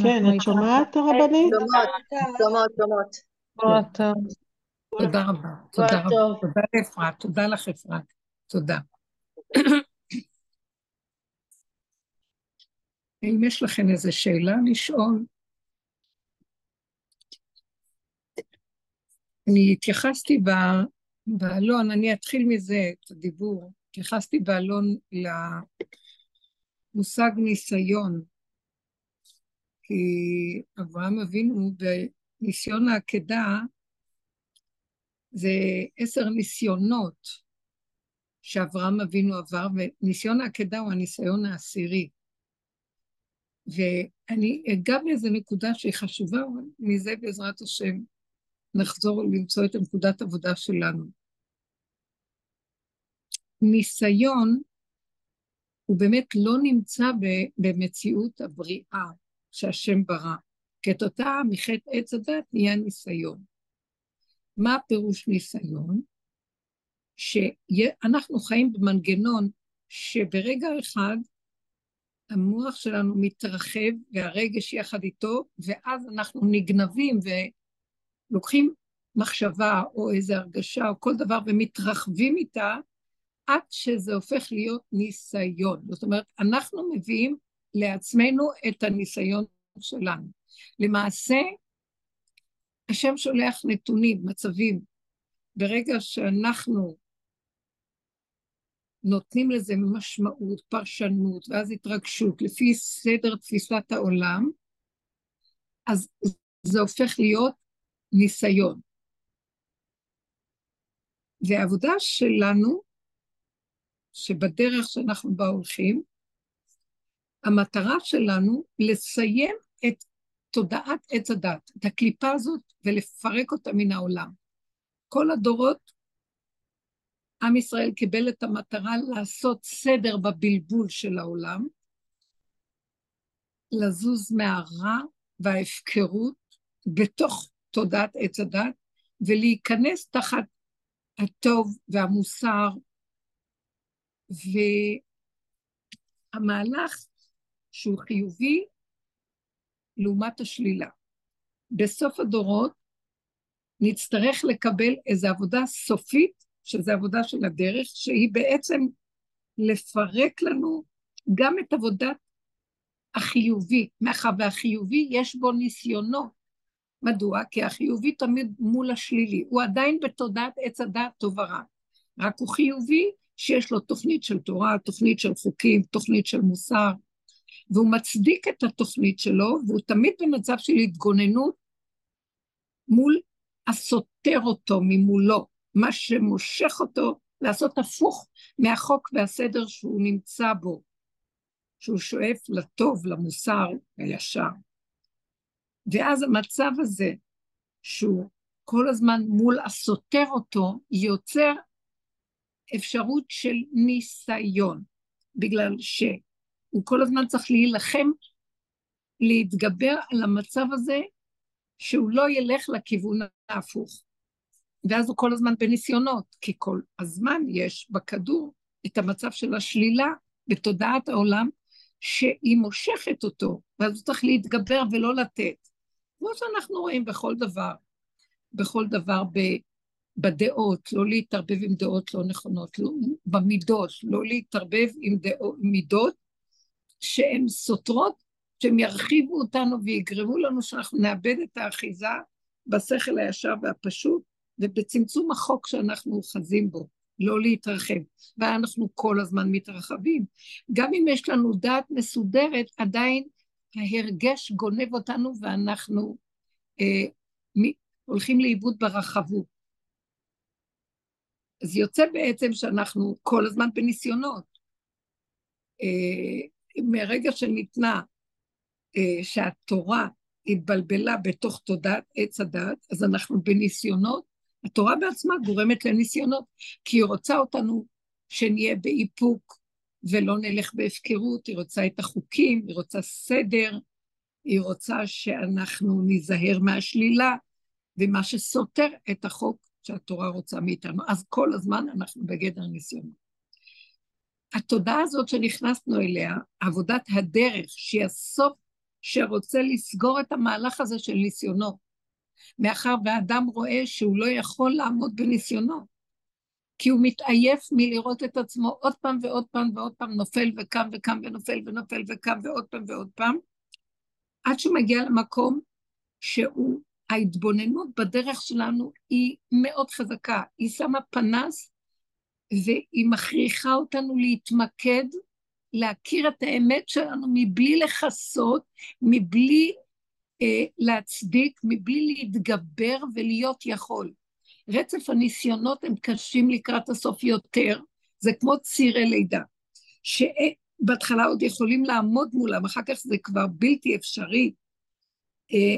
כן, את שומעת הרבנית? שומעות, שומעות, טוב. תודה רבה, תודה רבה. תודה לאפרת, תודה לך אפרת. תודה. אם יש לכם איזו שאלה לשאול, אני התייחסתי באלון, אני אתחיל מזה, את הדיבור, התייחסתי באלון למושג ניסיון, כי אברהם אבינו בניסיון העקדה זה עשר ניסיונות שאברהם אבינו עבר, וניסיון העקדה הוא הניסיון העשירי. ואני אגע באיזה נקודה שהיא חשובה, אבל מזה בעזרת השם נחזור למצוא את הנקודת עבודה שלנו. ניסיון הוא באמת לא נמצא במציאות הבריאה שהשם ברא. כתוצאה מחטא עץ הדת נהיה ניסיון. מה הפירוש ניסיון? שאנחנו חיים במנגנון שברגע אחד המוח שלנו מתרחב והרגש יחד איתו, ואז אנחנו נגנבים ולוקחים מחשבה או איזו הרגשה או כל דבר ומתרחבים איתה, עד שזה הופך להיות ניסיון. זאת אומרת, אנחנו מביאים לעצמנו את הניסיון שלנו. למעשה, השם שולח נתונים, מצבים. ברגע שאנחנו נותנים לזה משמעות, פרשנות, ואז התרגשות, לפי סדר תפיסת העולם, אז זה הופך להיות ניסיון. והעבודה שלנו, שבדרך שאנחנו בה הולכים, המטרה שלנו לסיים את תודעת עץ הדת, את הקליפה הזאת, ולפרק אותה מן העולם. כל הדורות, עם ישראל קיבל את המטרה לעשות סדר בבלבול של העולם, לזוז מהרע וההפקרות בתוך תודעת עץ הדת, ולהיכנס תחת הטוב והמוסר, והמהלך שהוא חיובי לעומת השלילה. בסוף הדורות נצטרך לקבל איזו עבודה סופית, שזו עבודה של הדרך, שהיא בעצם לפרק לנו גם את עבודת החיובי, מאחר והחיובי יש בו ניסיונות. מדוע? כי החיובי תמיד מול השלילי, הוא עדיין בתודעת עץ הדעת טוב ורע, רק הוא חיובי שיש לו תוכנית של תורה, תוכנית של חוקים, תוכנית של מוסר, והוא מצדיק את התוכנית שלו, והוא תמיד במצב של התגוננות מול הסותר אותו ממולו, מה שמושך אותו לעשות הפוך מהחוק והסדר שהוא נמצא בו, שהוא שואף לטוב, למוסר, הישר. ואז המצב הזה, שהוא כל הזמן מול הסותר אותו, יוצר אפשרות של ניסיון, בגלל ש... הוא כל הזמן צריך להילחם, להתגבר על המצב הזה, שהוא לא ילך לכיוון ההפוך. ואז הוא כל הזמן בניסיונות, כי כל הזמן יש בכדור את המצב של השלילה בתודעת העולם, שהיא מושכת אותו, ואז הוא צריך להתגבר ולא לתת. כמו שאנחנו רואים בכל דבר, בכל דבר ב, בדעות, לא להתערבב עם דעות לא נכונות, לא, במידות, לא להתערבב עם דעות, מידות שהן סותרות, שהן ירחיבו אותנו ויגרמו לנו שאנחנו נאבד את האחיזה בשכל הישר והפשוט, ובצמצום החוק שאנחנו אוחזים בו, לא להתרחב. ואנחנו כל הזמן מתרחבים. גם אם יש לנו דעת מסודרת, עדיין ההרגש גונב אותנו ואנחנו אה, מ- הולכים לאיבוד ברחבות. אז יוצא בעצם שאנחנו כל הזמן בניסיונות. אה, מרגע שניתנה, אה, שהתורה התבלבלה בתוך תודעת עץ הדת, אז אנחנו בניסיונות, התורה בעצמה גורמת לניסיונות, כי היא רוצה אותנו שנהיה באיפוק ולא נלך בהפקרות, היא רוצה את החוקים, היא רוצה סדר, היא רוצה שאנחנו ניזהר מהשלילה, ומה שסותר את החוק שהתורה רוצה מאיתנו. אז כל הזמן אנחנו בגדר ניסיונות. התודעה הזאת שנכנסנו אליה, עבודת הדרך, שהיא הסוף שרוצה לסגור את המהלך הזה של ניסיונו. מאחר והאדם רואה שהוא לא יכול לעמוד בניסיונו, כי הוא מתעייף מלראות את עצמו עוד פעם ועוד פעם ועוד פעם נופל וקם וקם ונופל ונופל וקם ועוד פעם ועוד פעם, עד שהוא מגיע למקום שהוא, ההתבוננות בדרך שלנו היא מאוד חזקה, היא שמה פנס והיא מכריחה אותנו להתמקד, להכיר את האמת שלנו מבלי לכסות, מבלי אה, להצדיק, מבלי להתגבר ולהיות יכול. רצף הניסיונות הם קשים לקראת הסוף יותר, זה כמו צירי לידה, שבהתחלה עוד יכולים לעמוד מולם, אחר כך זה כבר בלתי אפשרי. אה,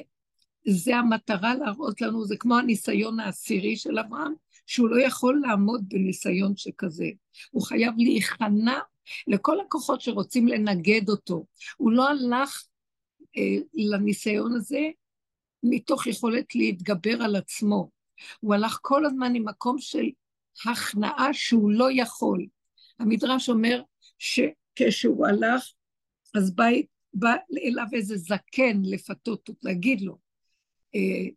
זה המטרה להראות לנו, זה כמו הניסיון העשירי של אברהם, שהוא לא יכול לעמוד בניסיון שכזה. הוא חייב להיכנע לכל הכוחות שרוצים לנגד אותו. הוא לא הלך אה, לניסיון הזה מתוך יכולת להתגבר על עצמו. הוא הלך כל הזמן ממקום של הכנעה שהוא לא יכול. המדרש אומר שכשהוא הלך, אז בא, בא אליו איזה זקן לפתות, להגיד לו,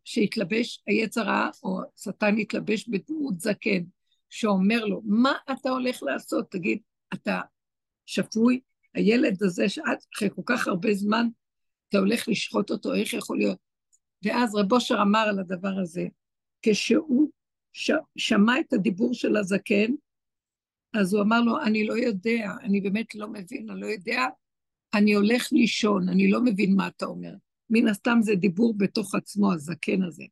שהתלבש, היצר רע, או שטן התלבש בדמות זקן, שאומר לו, מה אתה הולך לעשות? תגיד, אתה שפוי? הילד הזה שעד אחרי כל כך הרבה זמן אתה הולך לשחוט אותו, איך יכול להיות? ואז רב אושר אמר על הדבר הזה, כשהוא ש... שמע את הדיבור של הזקן, אז הוא אמר לו, אני לא יודע, אני באמת לא מבין, אני לא יודע, אני הולך לישון, אני לא מבין מה אתה אומר. מן הסתם זה דיבור בתוך עצמו, הזקן הזה.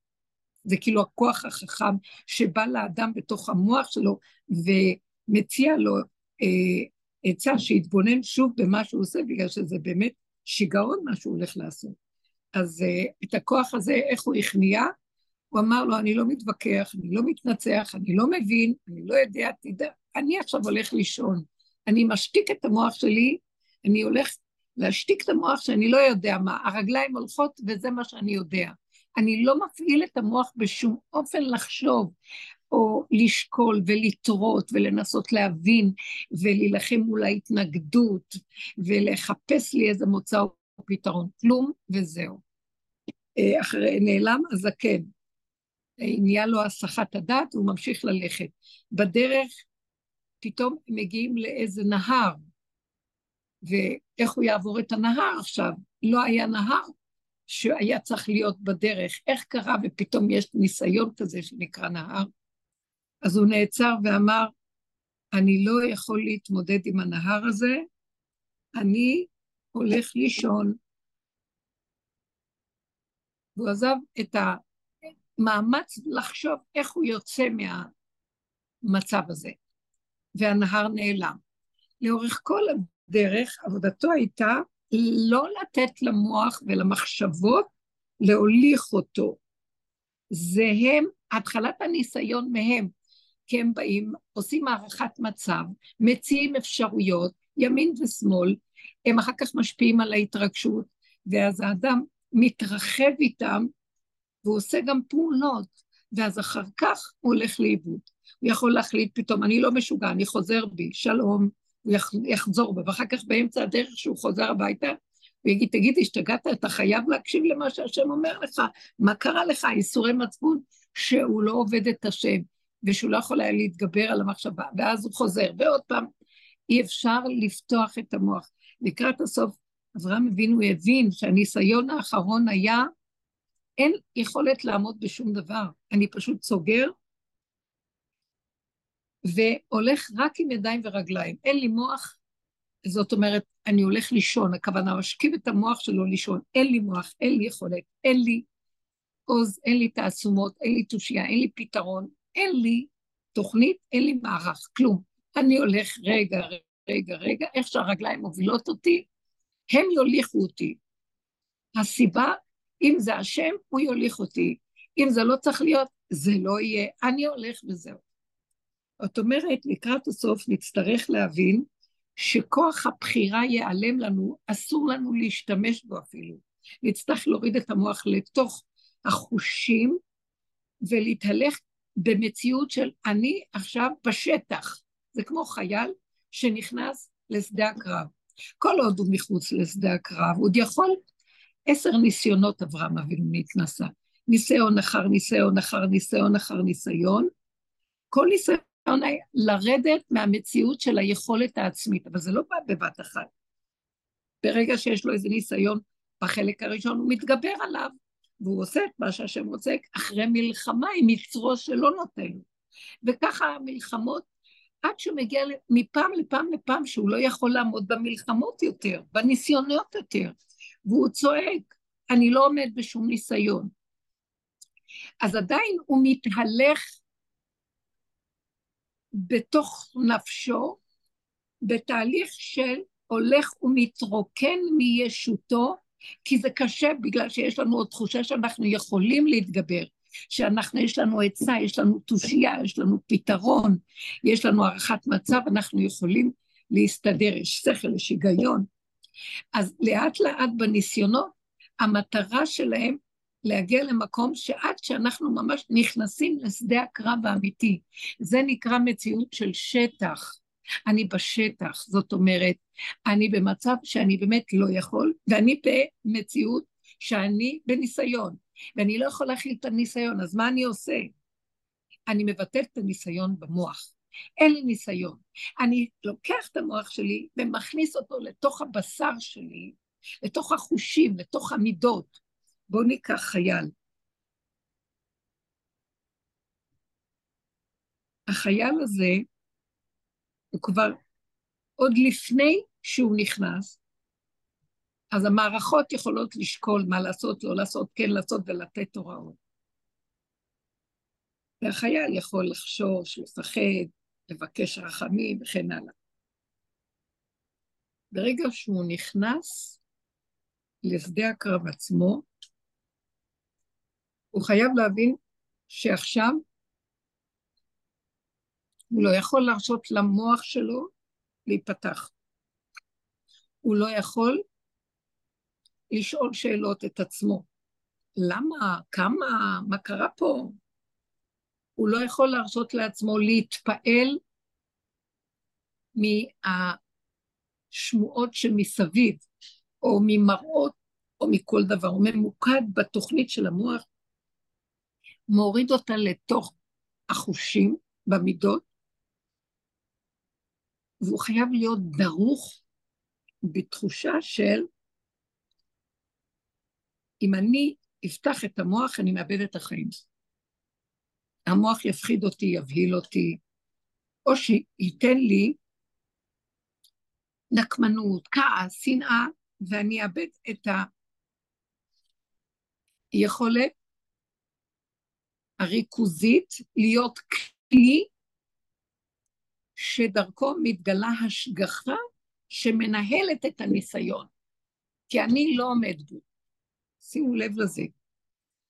זה כאילו הכוח החכם שבא לאדם בתוך המוח שלו ומציע לו אה, עצה שיתבונן שוב במה שהוא עושה, בגלל שזה באמת שיגעון מה שהוא הולך לעשות. אז אה, את הכוח הזה, איך הוא הכניע? הוא אמר לו, אני לא מתווכח, אני לא מתנצח, אני לא מבין, אני לא יודע, תדע, אני עכשיו הולך לישון. אני משתיק את המוח שלי, אני הולך להשתיק את המוח שאני לא יודע מה, הרגליים הולכות וזה מה שאני יודע. אני לא מפעיל את המוח בשום אופן לחשוב, או לשקול ולטרות ולנסות להבין ולהילחם מול ההתנגדות ולחפש לי איזה מוצא או פתרון. כלום וזהו. אה, אחרי נעלם הזקן. נהיה לו הסחת הדעת, הוא ממשיך ללכת. בדרך פתאום מגיעים לאיזה נהר, ואיך הוא יעבור את הנהר עכשיו? לא היה נהר שהיה צריך להיות בדרך. איך קרה ופתאום יש ניסיון כזה שנקרא נהר? אז הוא נעצר ואמר, אני לא יכול להתמודד עם הנהר הזה, אני הולך לישון. והוא עזב את המאמץ לחשוב איך הוא יוצא מהמצב הזה, והנהר נעלם. לאורך כל הדרך, עבודתו הייתה לא לתת למוח ולמחשבות להוליך אותו. זה הם, התחלת הניסיון מהם. כי הם באים, עושים הערכת מצב, מציעים אפשרויות, ימין ושמאל, הם אחר כך משפיעים על ההתרגשות, ואז האדם מתרחב איתם, והוא עושה גם פעולות, ואז אחר כך הוא הולך לאיבוד. הוא יכול להחליט פתאום, אני לא משוגע, אני חוזר בי, שלום, הוא יחזור בו, ואחר כך באמצע הדרך שהוא חוזר הביתה, הוא יגיד, תגיד, השתגעת, אתה חייב להקשיב למה שהשם אומר לך, מה קרה לך, ייסורי מצפון, שהוא לא עובד את השם. ושהוא לא יכול היה להתגבר על המחשבה, ואז הוא חוזר, ועוד פעם, אי אפשר לפתוח את המוח. לקראת הסוף, אברהם אבינו הבין שהניסיון האחרון היה, אין יכולת לעמוד בשום דבר, אני פשוט סוגר, והולך רק עם ידיים ורגליים. אין לי מוח, זאת אומרת, אני הולך לישון, הכוונה משכיב את המוח שלו לישון, אין לי מוח, אין לי יכולת, אין לי עוז, אין לי תעצומות, אין לי תושייה, אין לי פתרון, אין לי תוכנית, אין לי מערך, כלום. אני הולך רגע, רגע, רגע, איך שהרגליים מובילות אותי, הם יוליכו אותי. הסיבה, אם זה השם, הוא יוליך אותי. אם זה לא צריך להיות, זה לא יהיה. אני הולך וזהו. זאת אומרת, לקראת הסוף נצטרך להבין שכוח הבחירה ייעלם לנו, אסור לנו להשתמש בו אפילו. נצטרך להוריד את המוח לתוך החושים ולהתהלך במציאות של אני עכשיו בשטח. זה כמו חייל שנכנס לשדה הקרב. כל עוד הוא מחוץ לשדה הקרב, עוד יכול עשר ניסיונות אברהם אבינו נתנסה. ניסיון אחר ניסיון אחר ניסיון אחר ניסיון. כל ניסיון לרדת מהמציאות של היכולת העצמית, אבל זה לא בא בבת אחת. ברגע שיש לו איזה ניסיון בחלק הראשון, הוא מתגבר עליו, והוא עושה את מה שהשם רוצה אחרי מלחמה עם יצרו שלא נותן. וככה המלחמות, עד שהוא מגיע מפעם לפעם לפעם שהוא לא יכול לעמוד במלחמות יותר, בניסיונות יותר, והוא צועק, אני לא עומד בשום ניסיון. אז עדיין הוא מתהלך בתוך נפשו, בתהליך של הולך ומתרוקן מישותו, כי זה קשה בגלל שיש לנו עוד תחושה שאנחנו יכולים להתגבר, שאנחנו, יש לנו עצה, יש לנו תושייה, יש לנו פתרון, יש לנו הערכת מצב, אנחנו יכולים להסתדר, יש שכל, יש היגיון. אז לאט לאט בניסיונות, המטרה שלהם להגיע למקום שעד שאנחנו ממש נכנסים לשדה הקרב האמיתי, זה נקרא מציאות של שטח. אני בשטח, זאת אומרת, אני במצב שאני באמת לא יכול, ואני במציאות שאני בניסיון, ואני לא יכול להכיל את הניסיון, אז מה אני עושה? אני מבטל את הניסיון במוח. אין לי ניסיון. אני לוקח את המוח שלי ומכניס אותו לתוך הבשר שלי, לתוך החושים, לתוך המידות. בואו ניקח חייל. החייל הזה, הוא כבר, עוד לפני שהוא נכנס, אז המערכות יכולות לשקול מה לעשות, לא לעשות, כן לעשות ולתת הוראות. והחייל יכול לחשוש, לפחד, לבקש רחמים וכן הלאה. ברגע שהוא נכנס לשדה הקרב עצמו, הוא חייב להבין שעכשיו הוא לא יכול להרשות למוח שלו להיפתח. הוא לא יכול לשאול שאלות את עצמו. למה? כמה? מה קרה פה? הוא לא יכול להרשות לעצמו להתפעל מהשמועות שמסביב, או ממראות, או מכל דבר. הוא ממוקד בתוכנית של המוח, מוריד אותה לתוך החושים, במידות, והוא חייב להיות דרוך בתחושה של אם אני אפתח את המוח, אני מאבד את החיים. המוח יפחיד אותי, יבהיל אותי, או שייתן לי נקמנות, כעס, שנאה, ואני אאבד את היכולת הריכוזית להיות כלי שדרכו מתגלה השגחה שמנהלת את הניסיון, כי אני לא עומד בו. שימו לב לזה.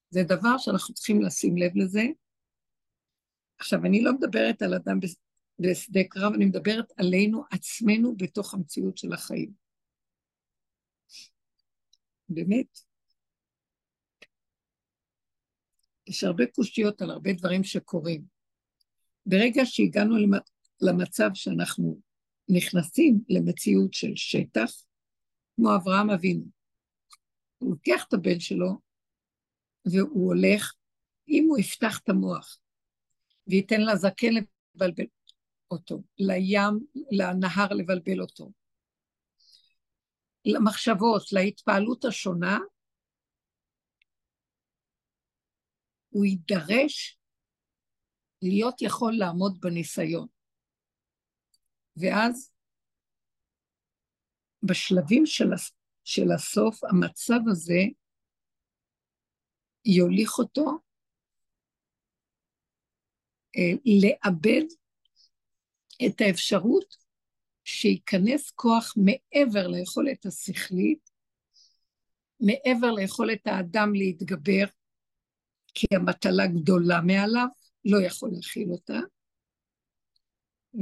זה דבר שאנחנו צריכים לשים לב לזה. עכשיו, אני לא מדברת על אדם בשדה קרב, אני מדברת עלינו עצמנו בתוך המציאות של החיים. באמת. יש הרבה קושיות על הרבה דברים שקורים. ברגע שהגענו למצב שאנחנו נכנסים למציאות של שטח, כמו אברהם אבינו, הוא לוקח את הבן שלו והוא הולך, אם הוא יפתח את המוח וייתן לזקן לבלבל אותו, לים, לנהר לבלבל אותו, למחשבות, להתפעלות השונה, הוא יידרש להיות יכול לעמוד בניסיון. ואז בשלבים של, של הסוף, המצב הזה יוליך אותו אה, לאבד את האפשרות שייכנס כוח מעבר ליכולת השכלית, מעבר ליכולת האדם להתגבר, כי המטלה גדולה מעליו, לא יכול להכיל אותה,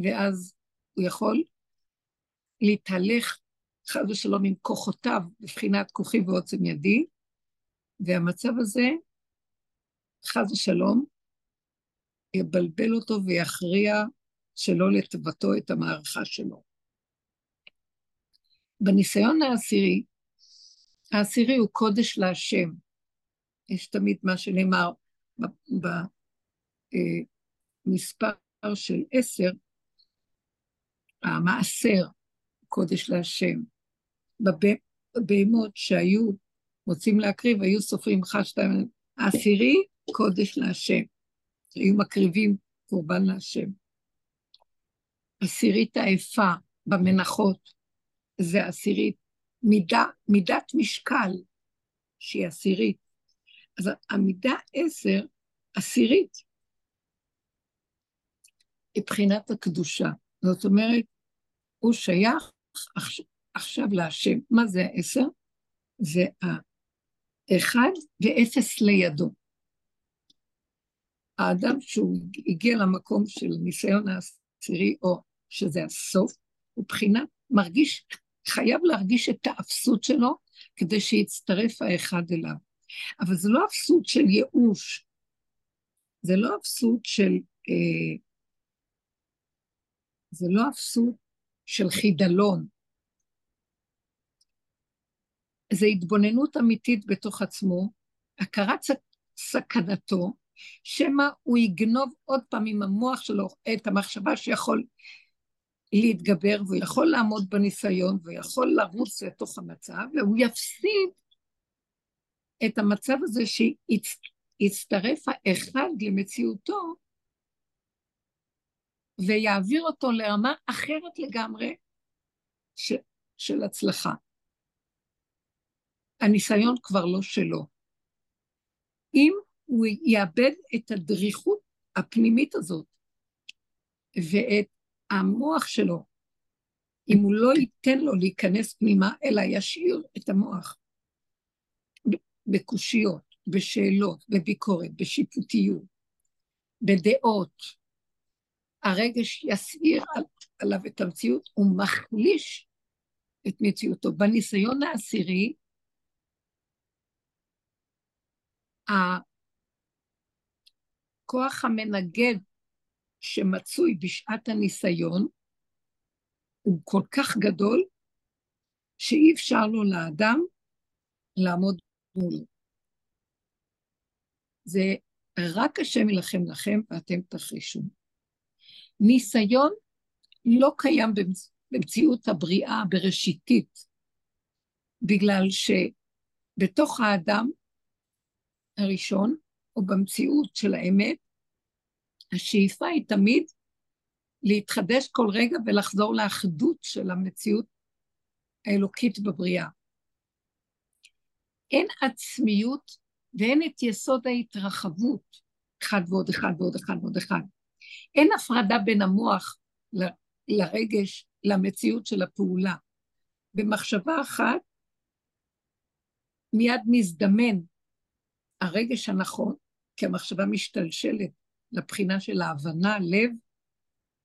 ואז הוא יכול להתהלך חס ושלום עם כוחותיו, בבחינת כוחי ועוצם ידי, והמצב הזה, חס ושלום, יבלבל אותו ויכריע שלא לטובתו את המערכה שלו. בניסיון העשירי, העשירי הוא קודש להשם. יש תמיד מה שנאמר במספר אה, של עשר, המעשר, קודש להשם. בבהמות שהיו רוצים להקריב, היו סופרים אחד, שתיים, העשירי, קודש להשם. היו מקריבים קורבן להשם. עשירית העפה במנחות זה עשירית מידה, מידת משקל שהיא עשירית. אז המידה עשר, עשירית, מבחינת הקדושה. זאת אומרת, הוא שייך עכשיו להשם. מה זה העשר? זה האחד ואפס לידו. האדם שהוא הגיע למקום של ניסיון העשירי, או שזה הסוף, הוא בחינת מרגיש, חייב להרגיש את האפסות שלו כדי שיצטרף האחד אליו. אבל זה לא אפסות של ייאוש, זה לא אפסות של... אה, זה לא אפסות של חידלון. זה התבוננות אמיתית בתוך עצמו, הכרת סכנתו, שמא הוא יגנוב עוד פעם עם המוח שלו את המחשבה שיכול להתגבר, והוא יכול לעמוד בניסיון, והוא יכול לרוץ לתוך המצב, והוא יפסיד את המצב הזה שיצטרף האחד למציאותו, ויעביר אותו לרמה אחרת לגמרי ש, של הצלחה. הניסיון כבר לא שלו. אם הוא יאבד את הדריכות הפנימית הזאת ואת המוח שלו, אם הוא לא ייתן לו להיכנס פנימה, אלא ישאיר את המוח בקושיות, בשאלות, בביקורת, בשיפוטיות, בדעות, הרגש יסעיר על, עליו את המציאות, הוא מחליש את מציאותו. בניסיון העשירי, הכוח המנגד שמצוי בשעת הניסיון הוא כל כך גדול, שאי אפשר לו לאדם לעמוד מולו. זה רק השם ילחם לכם ואתם תחרישו. ניסיון לא קיים במציאות הבריאה הבראשיתית, בגלל שבתוך האדם הראשון, או במציאות של האמת, השאיפה היא תמיד להתחדש כל רגע ולחזור לאחדות של המציאות האלוקית בבריאה. אין עצמיות ואין את יסוד ההתרחבות, אחד ועוד אחד ועוד אחד ועוד אחד. אין הפרדה בין המוח ל, לרגש, למציאות של הפעולה. במחשבה אחת מיד מזדמן הרגש הנכון, כי המחשבה משתלשלת לבחינה של ההבנה, לב,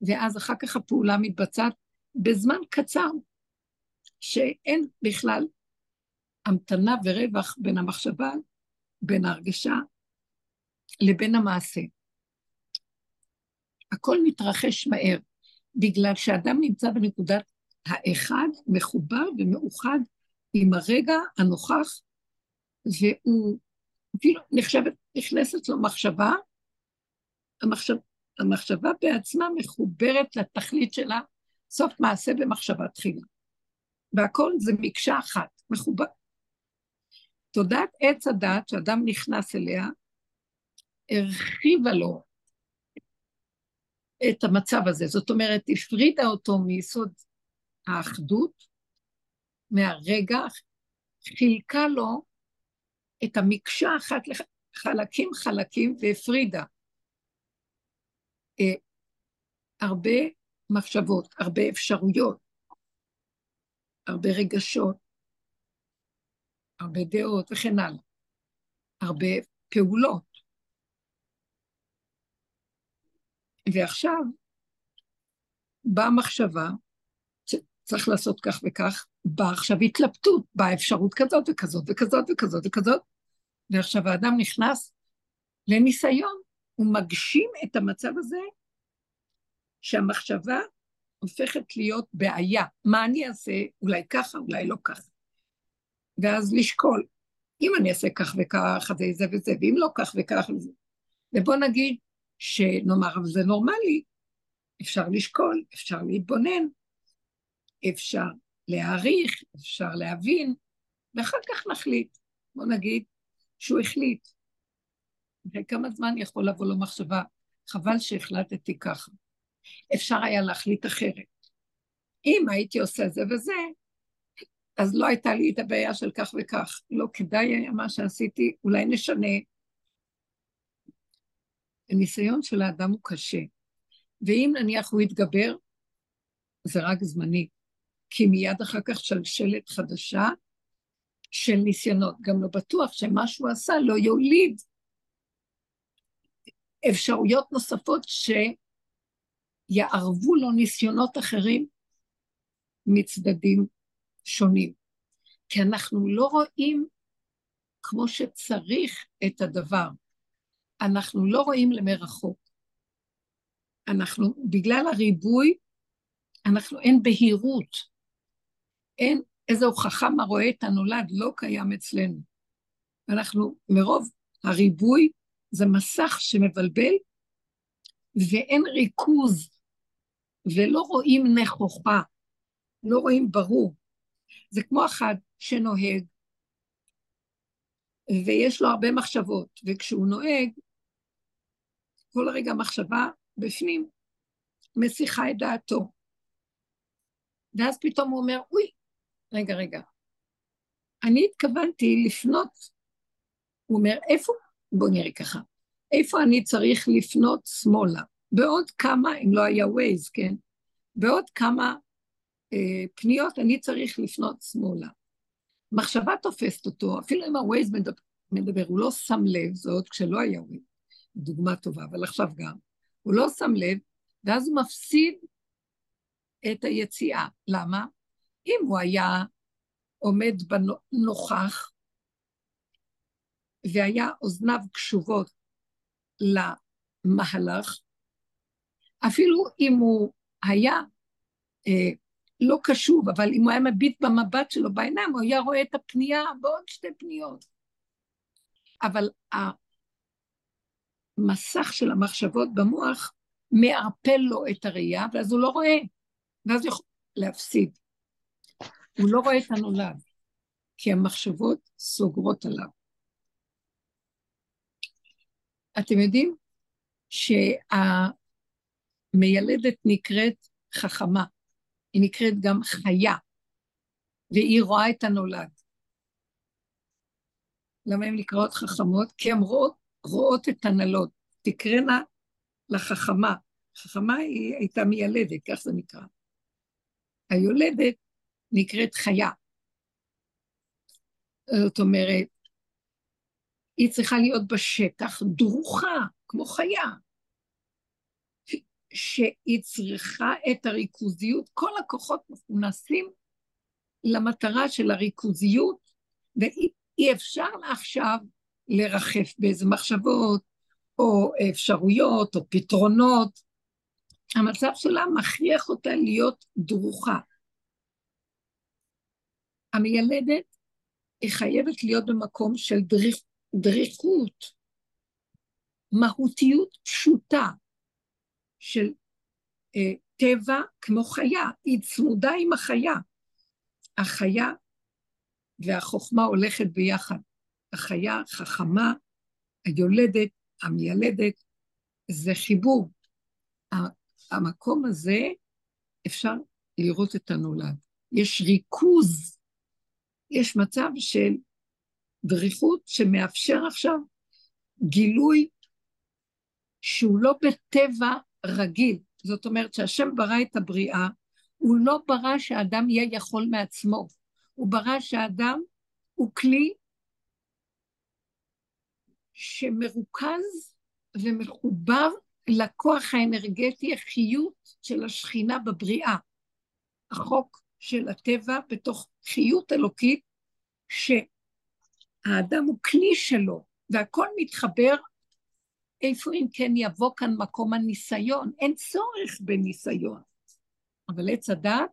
ואז אחר כך הפעולה מתבצעת בזמן קצר, שאין בכלל המתנה ורווח בין המחשבה, בין ההרגשה, לבין המעשה. הכל מתרחש מהר, בגלל שאדם נמצא בנקודת האחד, מחובר ומאוחד עם הרגע הנוכח, והוא אפילו נחשבת, נכנסת לו מחשבה, המחשב, המחשבה בעצמה מחוברת לתכלית שלה, סוף מעשה במחשבה תחילה. והכל זה מקשה אחת, מחובר. תודעת עץ הדת, שאדם נכנס אליה, הרחיבה לו את המצב הזה. זאת אומרת, הפרידה אותו מיסוד האחדות, מהרגע, חילקה לו את המקשה אחת לחלקים חלקים והפרידה. אה, הרבה מחשבות, הרבה אפשרויות, הרבה רגשות, הרבה דעות וכן הלאה, הרבה פעולות. ועכשיו באה מחשבה, צריך לעשות כך וכך, באה עכשיו התלבטות, באה אפשרות כזאת וכזאת וכזאת וכזאת וכזאת, ועכשיו האדם נכנס לניסיון, הוא מגשים את המצב הזה שהמחשבה הופכת להיות בעיה. מה אני אעשה? אולי ככה, אולי לא ככה. ואז לשקול. אם אני אעשה כך וכך, זה זה וזה, ואם לא כך וכך וזה. ובוא נגיד שנאמר, אבל זה נורמלי, אפשר לשקול, אפשר להתבונן, אפשר להעריך, אפשר להבין, ואחר כך נחליט. בוא נגיד שהוא החליט. אחרי כמה זמן יכול לבוא לו מחשבה, חבל שהחלטתי ככה. אפשר היה להחליט אחרת. אם הייתי עושה זה וזה, אז לא הייתה לי את הבעיה של כך וכך. לא כדאי היה מה שעשיתי, אולי נשנה. הניסיון של האדם הוא קשה, ואם נניח הוא יתגבר, זה רק זמני, כי מיד אחר כך שלשלת חדשה של ניסיונות. גם לא בטוח שמה שהוא עשה לא יוליד אפשרויות נוספות שיערבו לו ניסיונות אחרים מצדדים שונים. כי אנחנו לא רואים כמו שצריך את הדבר. אנחנו לא רואים למרחוק. אנחנו, בגלל הריבוי, אנחנו, אין בהירות. אין איזו הוכחה מה רואה את הנולד, לא קיים אצלנו. אנחנו, מרוב הריבוי, זה מסך שמבלבל, ואין ריכוז, ולא רואים נכוחה, לא רואים ברור. זה כמו אחד שנוהג, ויש לו הרבה מחשבות, וכשהוא נוהג, כל רגע מחשבה בפנים מסיחה את דעתו. ואז פתאום הוא אומר, אוי, רגע, רגע, אני התכוונתי לפנות, הוא אומר, איפה, בוא נראה ככה, איפה אני צריך לפנות שמאלה? בעוד כמה, אם לא היה ווייז, כן? בעוד כמה פניות אני צריך לפנות שמאלה. מחשבה תופסת אותו, אפילו אם הווייז מדבר, מדבר, הוא לא שם לב, זה עוד כשלא היה ווייז, דוגמה טובה, אבל עכשיו גם, הוא לא שם לב, ואז הוא מפסיד את היציאה. למה? אם הוא היה עומד בנוכח, והיה אוזניו קשובות למהלך, אפילו אם הוא היה אה, לא קשוב, אבל אם הוא היה מביט במבט שלו בעיניים, הוא היה רואה את הפנייה בעוד שתי פניות. אבל המסך של המחשבות במוח מערפל לו את הראייה, ואז הוא לא רואה, ואז הוא יכול להפסיד. הוא לא רואה את הנולד, כי המחשבות סוגרות עליו. אתם יודעים שהמיילדת נקראת חכמה. היא נקראת גם חיה, והיא רואה את הנולד. למה הן נקראות חכמות? כי הן רואות, רואות את הנלות. תקראנה לחכמה. חכמה היא הייתה מיילדת, כך זה נקרא. היולדת נקראת חיה. זאת אומרת, היא צריכה להיות בשטח דרוכה, כמו חיה. שהיא צריכה את הריכוזיות, כל הכוחות מכונסים למטרה של הריכוזיות, ואי אפשר עכשיו לרחף באיזה מחשבות, או אפשרויות, או פתרונות. המצב שלה מכריח אותה להיות דרוכה. המיילדת היא חייבת להיות במקום של דריכות, מהותיות פשוטה, של אה, טבע כמו חיה, היא צמודה עם החיה. החיה והחוכמה הולכת ביחד. החיה חכמה, היולדת, המיילדת, זה חיבור. המקום הזה, אפשר לראות את הנולד. יש ריכוז, יש מצב של דריכות שמאפשר עכשיו גילוי שהוא לא בטבע רגיל. זאת אומרת שהשם ברא את הבריאה, הוא לא ברא שהאדם יהיה יכול מעצמו, הוא ברא שהאדם הוא כלי שמרוכז ומחובר לכוח האנרגטי, החיות של השכינה בבריאה. החוק של הטבע בתוך חיות אלוקית, שהאדם הוא כלי שלו, והכל מתחבר איפה אם כן יבוא כאן מקום הניסיון? אין צורך בניסיון. אבל עץ הדת,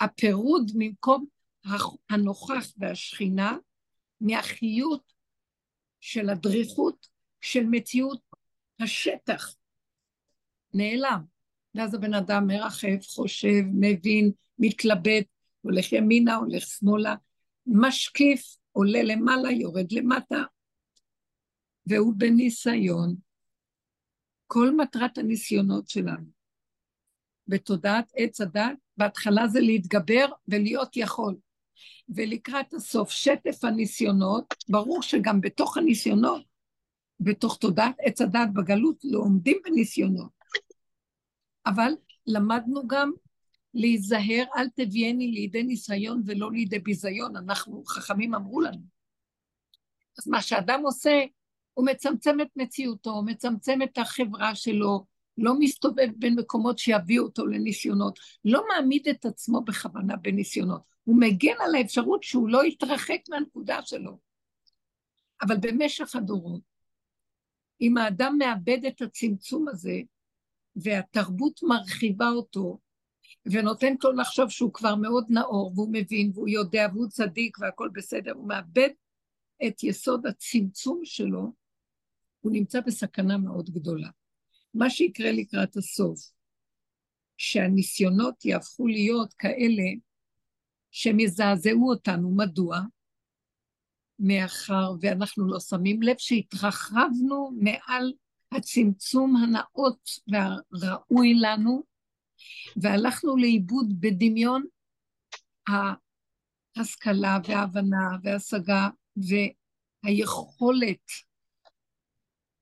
הפירוד ממקום הנוכח והשכינה מהחיות של הדריכות של מציאות השטח. נעלם. ואז הבן אדם מרחב, חושב, מבין, מתלבט, הולך ימינה, הולך שמאלה, משקיף, עולה למעלה, יורד למטה, והוא בניסיון. כל מטרת הניסיונות שלנו בתודעת עץ הדת, בהתחלה זה להתגבר ולהיות יכול. ולקראת הסוף, שטף הניסיונות, ברור שגם בתוך הניסיונות, בתוך תודעת עץ הדת בגלות, לא עומדים בניסיונות. אבל למדנו גם להיזהר, אל תביאני לידי ניסיון ולא לידי ביזיון, אנחנו, חכמים אמרו לנו. אז מה שאדם עושה, הוא מצמצם את מציאותו, הוא מצמצם את החברה שלו, לא מסתובב בין מקומות שיביאו אותו לניסיונות, לא מעמיד את עצמו בכוונה בניסיונות, הוא מגן על האפשרות שהוא לא יתרחק מהנקודה שלו. אבל במשך הדורות, אם האדם מאבד את הצמצום הזה, והתרבות מרחיבה אותו, ונותנת לו לחשוב שהוא כבר מאוד נאור, והוא מבין, והוא יודע, והוא צדיק, והכול בסדר, הוא מאבד את יסוד הצמצום שלו, הוא נמצא בסכנה מאוד גדולה. מה שיקרה לקראת הסוף, שהניסיונות יהפכו להיות כאלה שהם יזעזעו אותנו. מדוע? מאחר ואנחנו לא שמים לב שהתרחבנו מעל הצמצום הנאות והראוי לנו, והלכנו לאיבוד בדמיון ההשכלה וההבנה וההשגה והיכולת.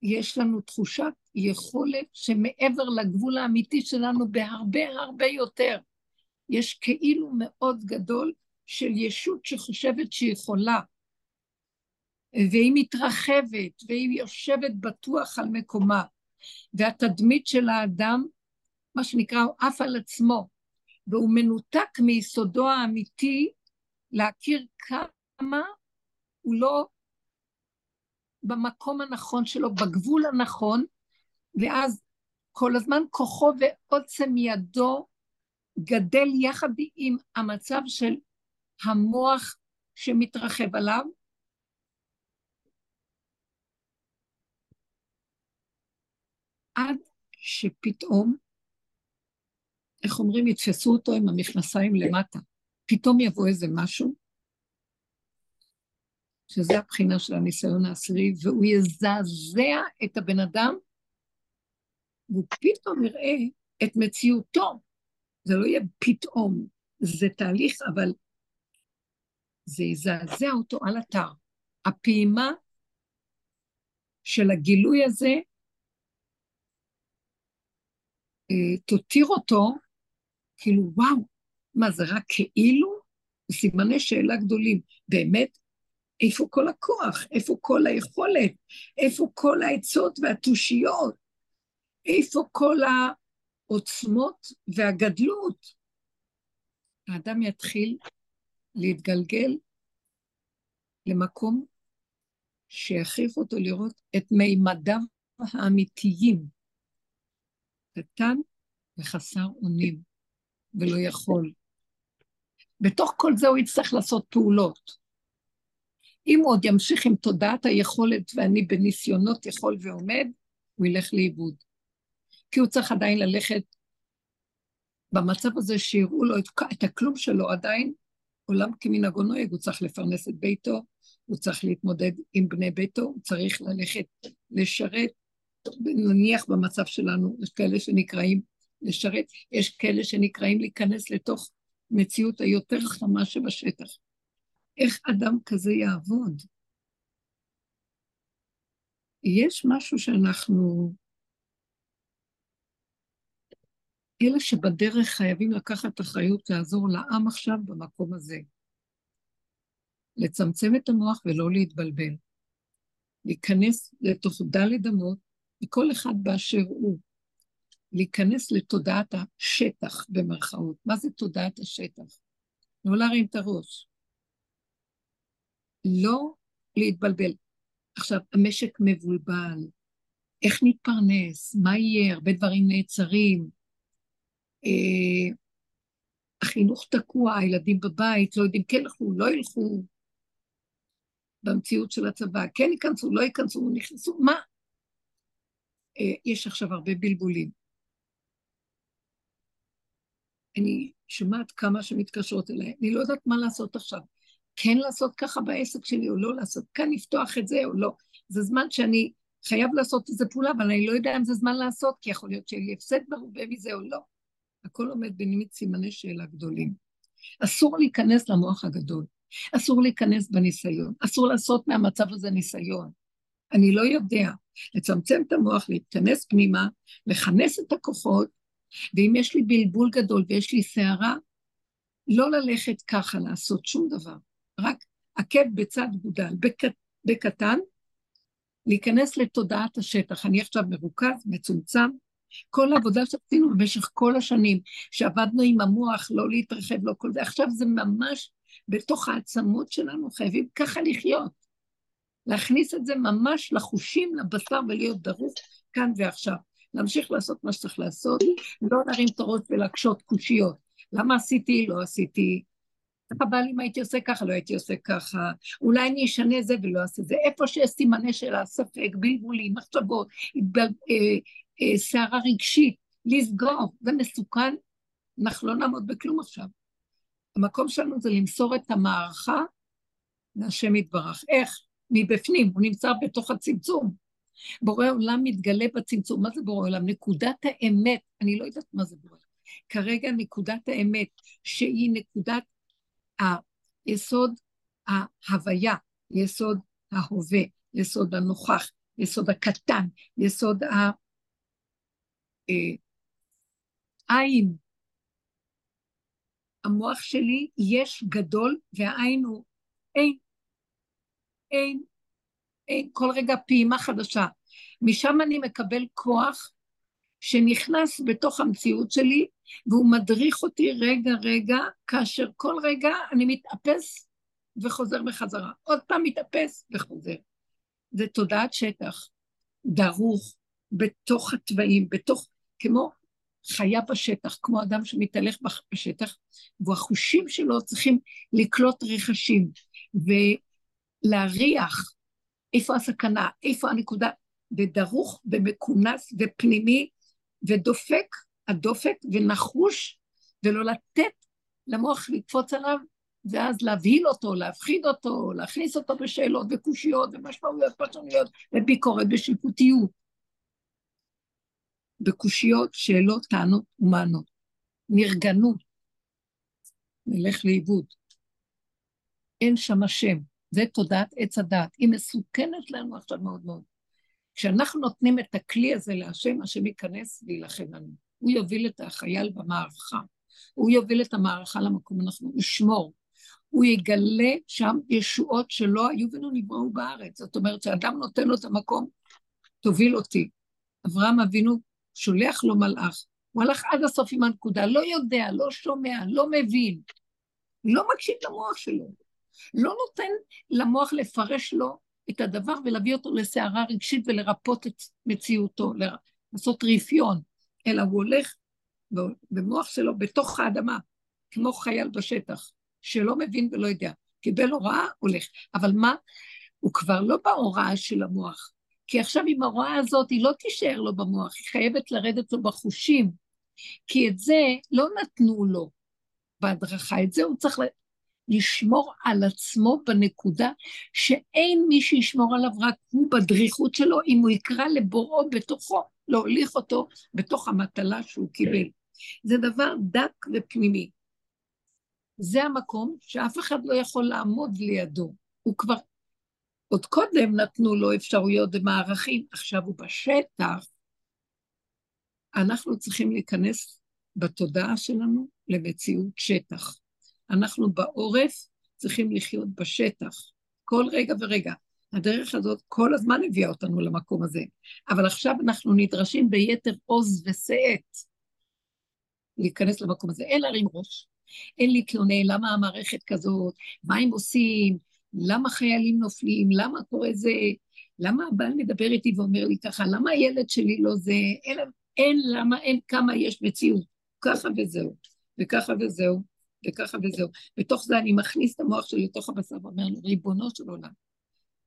יש לנו תחושת יכולת שמעבר לגבול האמיתי שלנו בהרבה הרבה יותר. יש כאילו מאוד גדול של ישות שחושבת שהיא יכולה, והיא מתרחבת, והיא יושבת בטוח על מקומה, והתדמית של האדם, מה שנקרא, הוא עף על עצמו, והוא מנותק מיסודו האמיתי להכיר כמה הוא לא במקום הנכון שלו, בגבול הנכון, ואז כל הזמן כוחו ועוצם ידו גדל יחד עם המצב של המוח שמתרחב עליו, עד שפתאום, איך אומרים, יתפסו אותו עם המכנסיים למטה. פתאום יבוא איזה משהו, שזה הבחינה של הניסיון העשירי, והוא יזעזע את הבן אדם, והוא פתאום יראה את מציאותו. זה לא יהיה פתאום, זה תהליך, אבל זה יזעזע אותו על אתר. הפעימה של הגילוי הזה אה, תותיר אותו, כאילו, וואו, מה זה רק כאילו? סימני שאלה גדולים. באמת, איפה כל הכוח? איפה כל היכולת? איפה כל העצות והתושיות? איפה כל העוצמות והגדלות? האדם יתחיל להתגלגל למקום שיכריח אותו לראות את מימדיו האמיתיים. קטן וחסר אונים, ולא יכול. בתוך כל זה הוא יצטרך לעשות פעולות. אם הוא עוד ימשיך עם תודעת היכולת ואני בניסיונות יכול ועומד, הוא ילך לאיבוד. כי הוא צריך עדיין ללכת במצב הזה שיראו לו את, את הכלום שלו עדיין, עולם כמנהגו נוהג, הוא צריך לפרנס את ביתו, הוא צריך להתמודד עם בני ביתו, הוא צריך ללכת לשרת, נניח במצב שלנו, יש כאלה שנקראים לשרת, יש כאלה שנקראים להיכנס לתוך מציאות היותר חמה שבשטח. איך אדם כזה יעבוד? יש משהו שאנחנו... אלה שבדרך חייבים לקחת אחריות לעזור לעם עכשיו במקום הזה. לצמצם את המוח ולא להתבלבל. להיכנס לתוך דלת אמות וכל אחד באשר הוא, להיכנס לתודעת השטח, במרכאות. מה זה תודעת השטח? לא להרים את הראש. לא להתבלבל. עכשיו, המשק מבולבל, איך נתפרנס, מה יהיה, הרבה דברים נעצרים. אה, החינוך תקוע, הילדים בבית, לא יודעים כן ילכו, לא ילכו, במציאות של הצבא, כן ייכנסו, לא ייכנסו, נכנסו, מה? אה, יש עכשיו הרבה בלבולים. אני שומעת כמה שמתקשרות אליי, אני לא יודעת מה לעשות עכשיו. כן לעשות ככה בעסק שלי או לא לעשות, כאן לפתוח את זה או לא. זה זמן שאני חייב לעשות איזה פעולה, אבל אני לא יודע אם זה זמן לעשות, כי יכול להיות שיהיה הפסד מרובה מזה או לא. הכל עומד בנימית סימני שאלה גדולים. אסור להיכנס למוח הגדול, אסור להיכנס בניסיון, אסור לעשות מהמצב הזה ניסיון. אני לא יודע. לצמצם את המוח, להתכנס פנימה, לכנס את הכוחות, ואם יש לי בלבול גדול ויש לי סערה, לא ללכת ככה לעשות שום דבר, רק עקב בצד גודל, בק... בקטן, להיכנס לתודעת השטח. אני עכשיו מרוכז, מצומצם. כל העבודה שעשינו במשך כל השנים, שעבדנו עם המוח, לא להתרחב, לא כל זה, עכשיו זה ממש בתוך העצמות שלנו, חייבים ככה לחיות. להכניס את זה ממש לחושים, לבשר ולהיות דרוך כאן ועכשיו. להמשיך לעשות מה שצריך לעשות, לא להרים את הראש ולהקשות קושיות. למה עשיתי? לא עשיתי. חבל אם הייתי עושה ככה, לא הייתי עושה ככה. אולי אני אשנה זה ולא אעשה זה. איפה שיש סימני שאלה, ספק, בלבולים, מחשבות, סערה אה, אה, רגשית, לסגור, זה מסוכן. אנחנו לא נעמוד בכלום עכשיו. המקום שלנו זה למסור את המערכה להשם יתברך. איך? מבפנים, הוא נמצא בתוך הצמצום. בורא עולם מתגלה בצמצום. מה זה בורא עולם? נקודת האמת, אני לא יודעת מה זה בורא. כרגע נקודת האמת, שהיא נקודת היסוד ההוויה, יסוד ההווה, יסוד הנוכח, יסוד הקטן, יסוד העין. אה, המוח שלי יש גדול והעין הוא אין. אין, אין, כל רגע פעימה חדשה. משם אני מקבל כוח שנכנס בתוך המציאות שלי, והוא מדריך אותי רגע רגע, כאשר כל רגע אני מתאפס וחוזר בחזרה. עוד פעם מתאפס וחוזר. זה תודעת שטח, דרוך, בתוך התוואים, בתוך, כמו חיה בשטח, כמו אדם שמתהלך בשטח, והחושים שלו צריכים לקלוט רכשים. להריח איפה הסכנה, איפה הנקודה, ודרוך ומכונס ופנימי ודופק, הדופק ונחוש, ולא לתת למוח לקפוץ עליו, ואז להבהיל אותו, להפחיד אותו, להכניס אותו בשאלות וקושיות ומשמעויות פרשניות וביקורת ושיפוטיות. בקושיות, שאלות, טענות ומענות. נרגנות. נלך לאיבוד. אין שם השם. זה תודעת עץ הדעת. היא מסוכנת לנו עכשיו מאוד מאוד. כשאנחנו נותנים את הכלי הזה להשם, השם ייכנס ויילחם לנו. הוא יוביל את החייל במערכה. הוא יוביל את המערכה למקום אנחנו נשמור. הוא יגלה שם ישועות שלא היו ולא נבראו בארץ. זאת אומרת, שאדם נותן לו את המקום, תוביל אותי. אברהם אבינו שולח לו מלאך. הוא הלך עד הסוף עם הנקודה, לא יודע, לא שומע, לא מבין, לא מקשיב למוח שלו. לא נותן למוח לפרש לו את הדבר ולהביא אותו לסערה רגשית ולרפות את מציאותו, לעשות רפיון, אלא הוא הולך במוח שלו בתוך האדמה, כמו חייל בשטח, שלא מבין ולא יודע. קיבל הוראה, הולך. אבל מה? הוא כבר לא בהוראה של המוח, כי עכשיו עם ההוראה הזאת היא לא תישאר לו במוח, היא חייבת לרדת לו בחושים, כי את זה לא נתנו לו בהדרכה, את זה הוא צריך לשמור על עצמו בנקודה שאין מי שישמור עליו רק הוא בדריכות שלו, אם הוא יקרא לבוראו בתוכו, להוליך אותו בתוך המטלה שהוא קיבל. זה דבר דק ופנימי. זה המקום שאף אחד לא יכול לעמוד לידו. הוא כבר, עוד קודם נתנו לו אפשרויות ומערכים, עכשיו הוא בשטח. אנחנו צריכים להיכנס בתודעה שלנו למציאות שטח. אנחנו בעורף צריכים לחיות בשטח, כל רגע ורגע. הדרך הזאת כל הזמן הביאה אותנו למקום הזה, אבל עכשיו אנחנו נדרשים ביתר עוז ושאת להיכנס למקום הזה. אין להרים ראש, אין להתלונן למה המערכת כזאת, מה הם עושים, למה חיילים נופלים, למה קורה זה, למה הבעל מדבר איתי ואומר לי ככה, למה הילד שלי לא זה, אין, אין למה, אין כמה יש מציאות, ככה וזהו. וככה וזהו, וככה וזהו. בתוך זה אני מכניס את המוח שלי לתוך הבשר ואומר לו, ריבונו של עולם,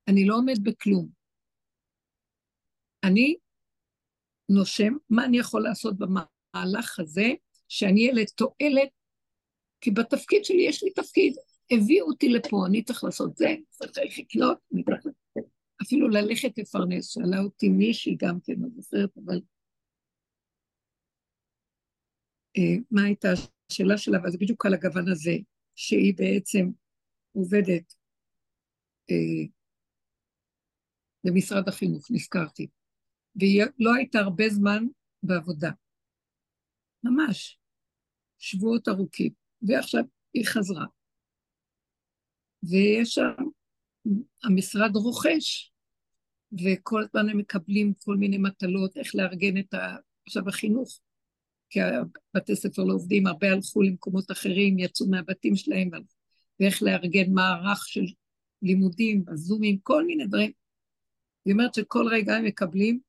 אני לא עומד בכלום. אני נושם, מה אני יכול לעשות במהלך הזה, שאני אהיה לתועלת, כי בתפקיד שלי יש לי תפקיד, הביאו אותי לפה, אני צריך לעשות זה, צריך לקנות, אני אפילו ללכת לפרנס, שאלה אותי מישהי גם כן, לא זוכרת, אבל... אה, מה הייתה השאלה שלה, אבל זה בדיוק על הגוון הזה, שהיא בעצם עובדת אה, במשרד החינוך, נזכרתי, והיא לא הייתה הרבה זמן בעבודה, ממש, שבועות ארוכים, ועכשיו היא חזרה. ויש שם, המשרד רוכש, וכל הזמן הם מקבלים כל מיני מטלות, איך לארגן את ה... עכשיו החינוך, כי הבתי ספר לא עובדים, הרבה הלכו למקומות אחרים, יצאו מהבתים שלהם, ואיך לארגן מערך של לימודים, בזומים, כל מיני דברים. היא אומרת שכל רגע הם מקבלים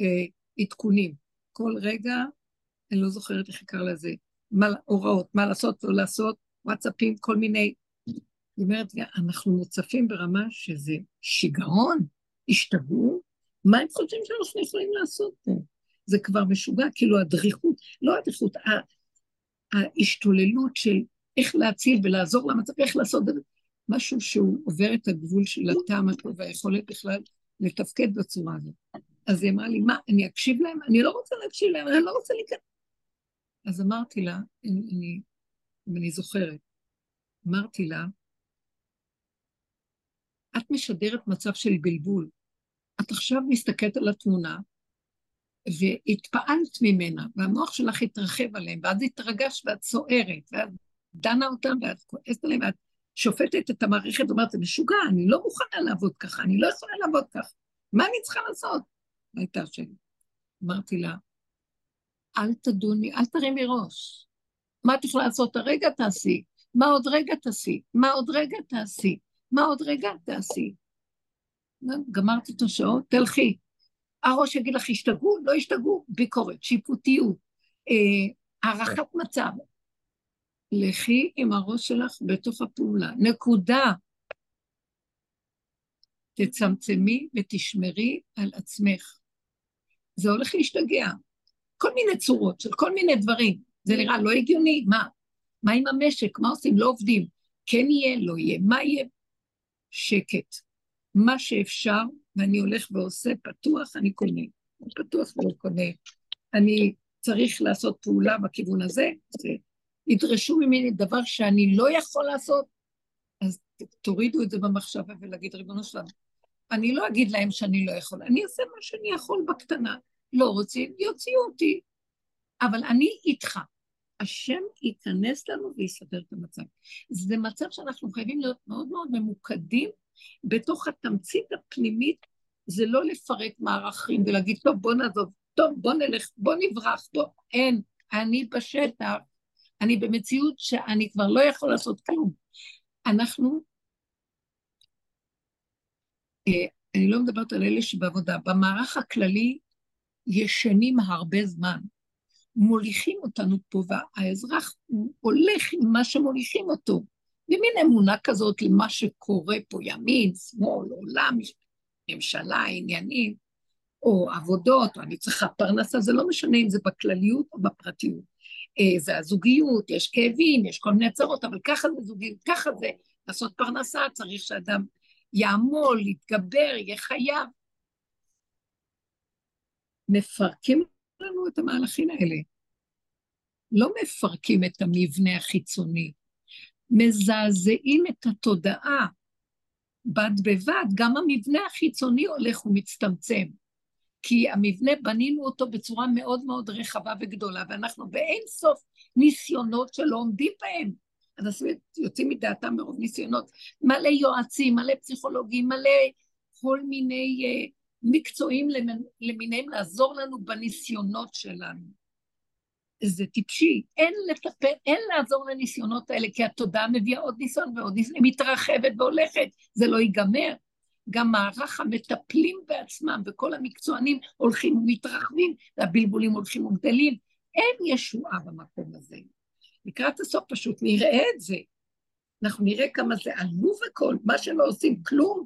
אה, עדכונים. כל רגע, אני לא זוכרת איך יקרא לזה, מה, הוראות, מה לעשות, לא לעשות, וואטסאפים, כל מיני. היא אומרת, אנחנו מוצפים ברמה שזה שיגעון, השתגעו, מה הם חושבים שאנחנו יכולים לעשות פה? זה כבר משוגע, כאילו הדריכות, לא הדריכות, ההשתוללות של איך להציל ולעזור למצב, איך לעשות משהו שהוא עובר את הגבול של הטעם הטוב והיכולת בכלל לתפקד בצורה הזאת. אז היא אמרה לי, מה, אני אקשיב להם? אני לא רוצה להקשיב להם, אני לא רוצה להיכנס. אז אמרתי לה, אני, אני, אם אני זוכרת, אמרתי לה, את משדרת מצב של בלבול. את עכשיו מסתכלת על התמונה, והתפעלת ממנה, והמוח שלך התרחב עליהם, ואז התרגשת ואת סוערת, ואת דנה אותם, ואת כועסת עליהם, ואת שופטת את המערכת ואומרת, זה משוגע, אני לא מוכנה לעבוד ככה, אני לא יכולה לעבוד ככה, מה אני צריכה לעשות? הייתה שלי. אמרתי לה, אל תדוני, אל תרימי ראש. מה את יכולה לעשות הרגע תעשי, מה עוד רגע תעשי, מה עוד רגע תעשי, מה עוד רגע תעשי. גמרתי את השעות, תלכי. הראש יגיד לך, השתגעו, לא השתגעו, ביקורת, שיפוטיות, אה, הערכת מצב. לכי עם הראש שלך בתוך הפעולה. נקודה. תצמצמי ותשמרי על עצמך. זה הולך להשתגע. כל מיני צורות של כל מיני דברים. זה נראה לא הגיוני, מה? מה עם המשק? מה עושים? לא עובדים. כן יהיה, לא יהיה. מה יהיה? שקט. מה שאפשר, ואני הולך ועושה פתוח, אני קונה. פתוח ולא קונה. אני צריך לעשות פעולה בכיוון הזה, זה ידרשו ממני דבר שאני לא יכול לעשות, אז תורידו את זה במחשבה ולהגיד, ריבונו שלנו, אני לא אגיד להם שאני לא יכול, אני אעשה מה שאני יכול בקטנה. לא רוצים, יוציאו אותי. אבל אני איתך. השם ייכנס לנו ויסדר את המצב. זה מצב שאנחנו חייבים להיות מאוד מאוד ממוקדים בתוך התמצית הפנימית, זה לא לפרק מערכים ולהגיד, טוב, בוא נעזוב, טוב, בוא נלך, בוא נברח, בוא, אין, אני בשטח, אני במציאות שאני כבר לא יכול לעשות כלום. אנחנו, אה, אני לא מדברת על אלה שבעבודה, במערך הכללי ישנים הרבה זמן. מוליכים אותנו פה, והאזרח הולך עם מה שמוליכים אותו. במין אמונה כזאת למה שקורה פה, ימין, שמאל, עולם, ממשלה, עניינים, או עבודות, או אני צריכה פרנסה, זה לא משנה אם זה בכלליות או בפרטיות. אה, זה הזוגיות, יש כאבים, יש כל מיני צרות, אבל ככה זה זוגיות, ככה זה לעשות פרנסה, צריך שאדם יעמול, יתגבר, יהיה חייב. מפרקים לנו את המהלכים האלה. לא מפרקים את המבנה החיצוני, מזעזעים את התודעה. בד בבד, גם המבנה החיצוני הולך ומצטמצם. כי המבנה, בנינו אותו בצורה מאוד מאוד רחבה וגדולה, ואנחנו באין סוף ניסיונות שלא עומדים בהם. אז יוצאים מדעתם מרוב ניסיונות. מלא יועצים, מלא פסיכולוגים, מלא כל מיני uh, מקצועים למיניהם לעזור לנו בניסיונות שלנו. זה טיפשי, אין לטפל, אין לעזור לניסיונות האלה, כי התודעה מביאה עוד ניסיון ועוד ניסיון, היא מתרחבת והולכת, זה לא ייגמר. גם מערך המטפלים בעצמם וכל המקצוענים הולכים ומתרחבים, והבלבולים הולכים וגדלים. אין ישועה במקום הזה. לקראת הסוף פשוט נראה את זה. אנחנו נראה כמה זה עלוב הכל, מה שלא עושים כלום.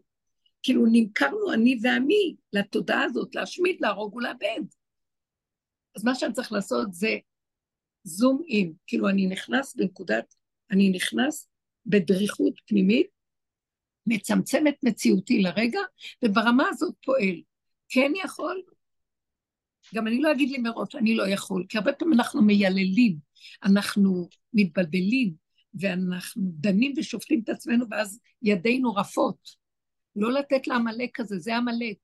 כאילו נמכרנו אני ועמי לתודעה הזאת, להשמיד, להרוג ולאבד. אז מה שאני צריך לעשות זה זום אין, כאילו אני נכנס בנקודת, אני נכנס בדריכות פנימית, מצמצם את מציאותי לרגע, וברמה הזאת פועל. כן יכול, גם אני לא אגיד לי מראש, אני לא יכול, כי הרבה פעמים אנחנו מייללים, אנחנו מתבלבלים, ואנחנו דנים ושופטים את עצמנו, ואז ידינו רפות. לא לתת לעמלק הזה, זה עמלק.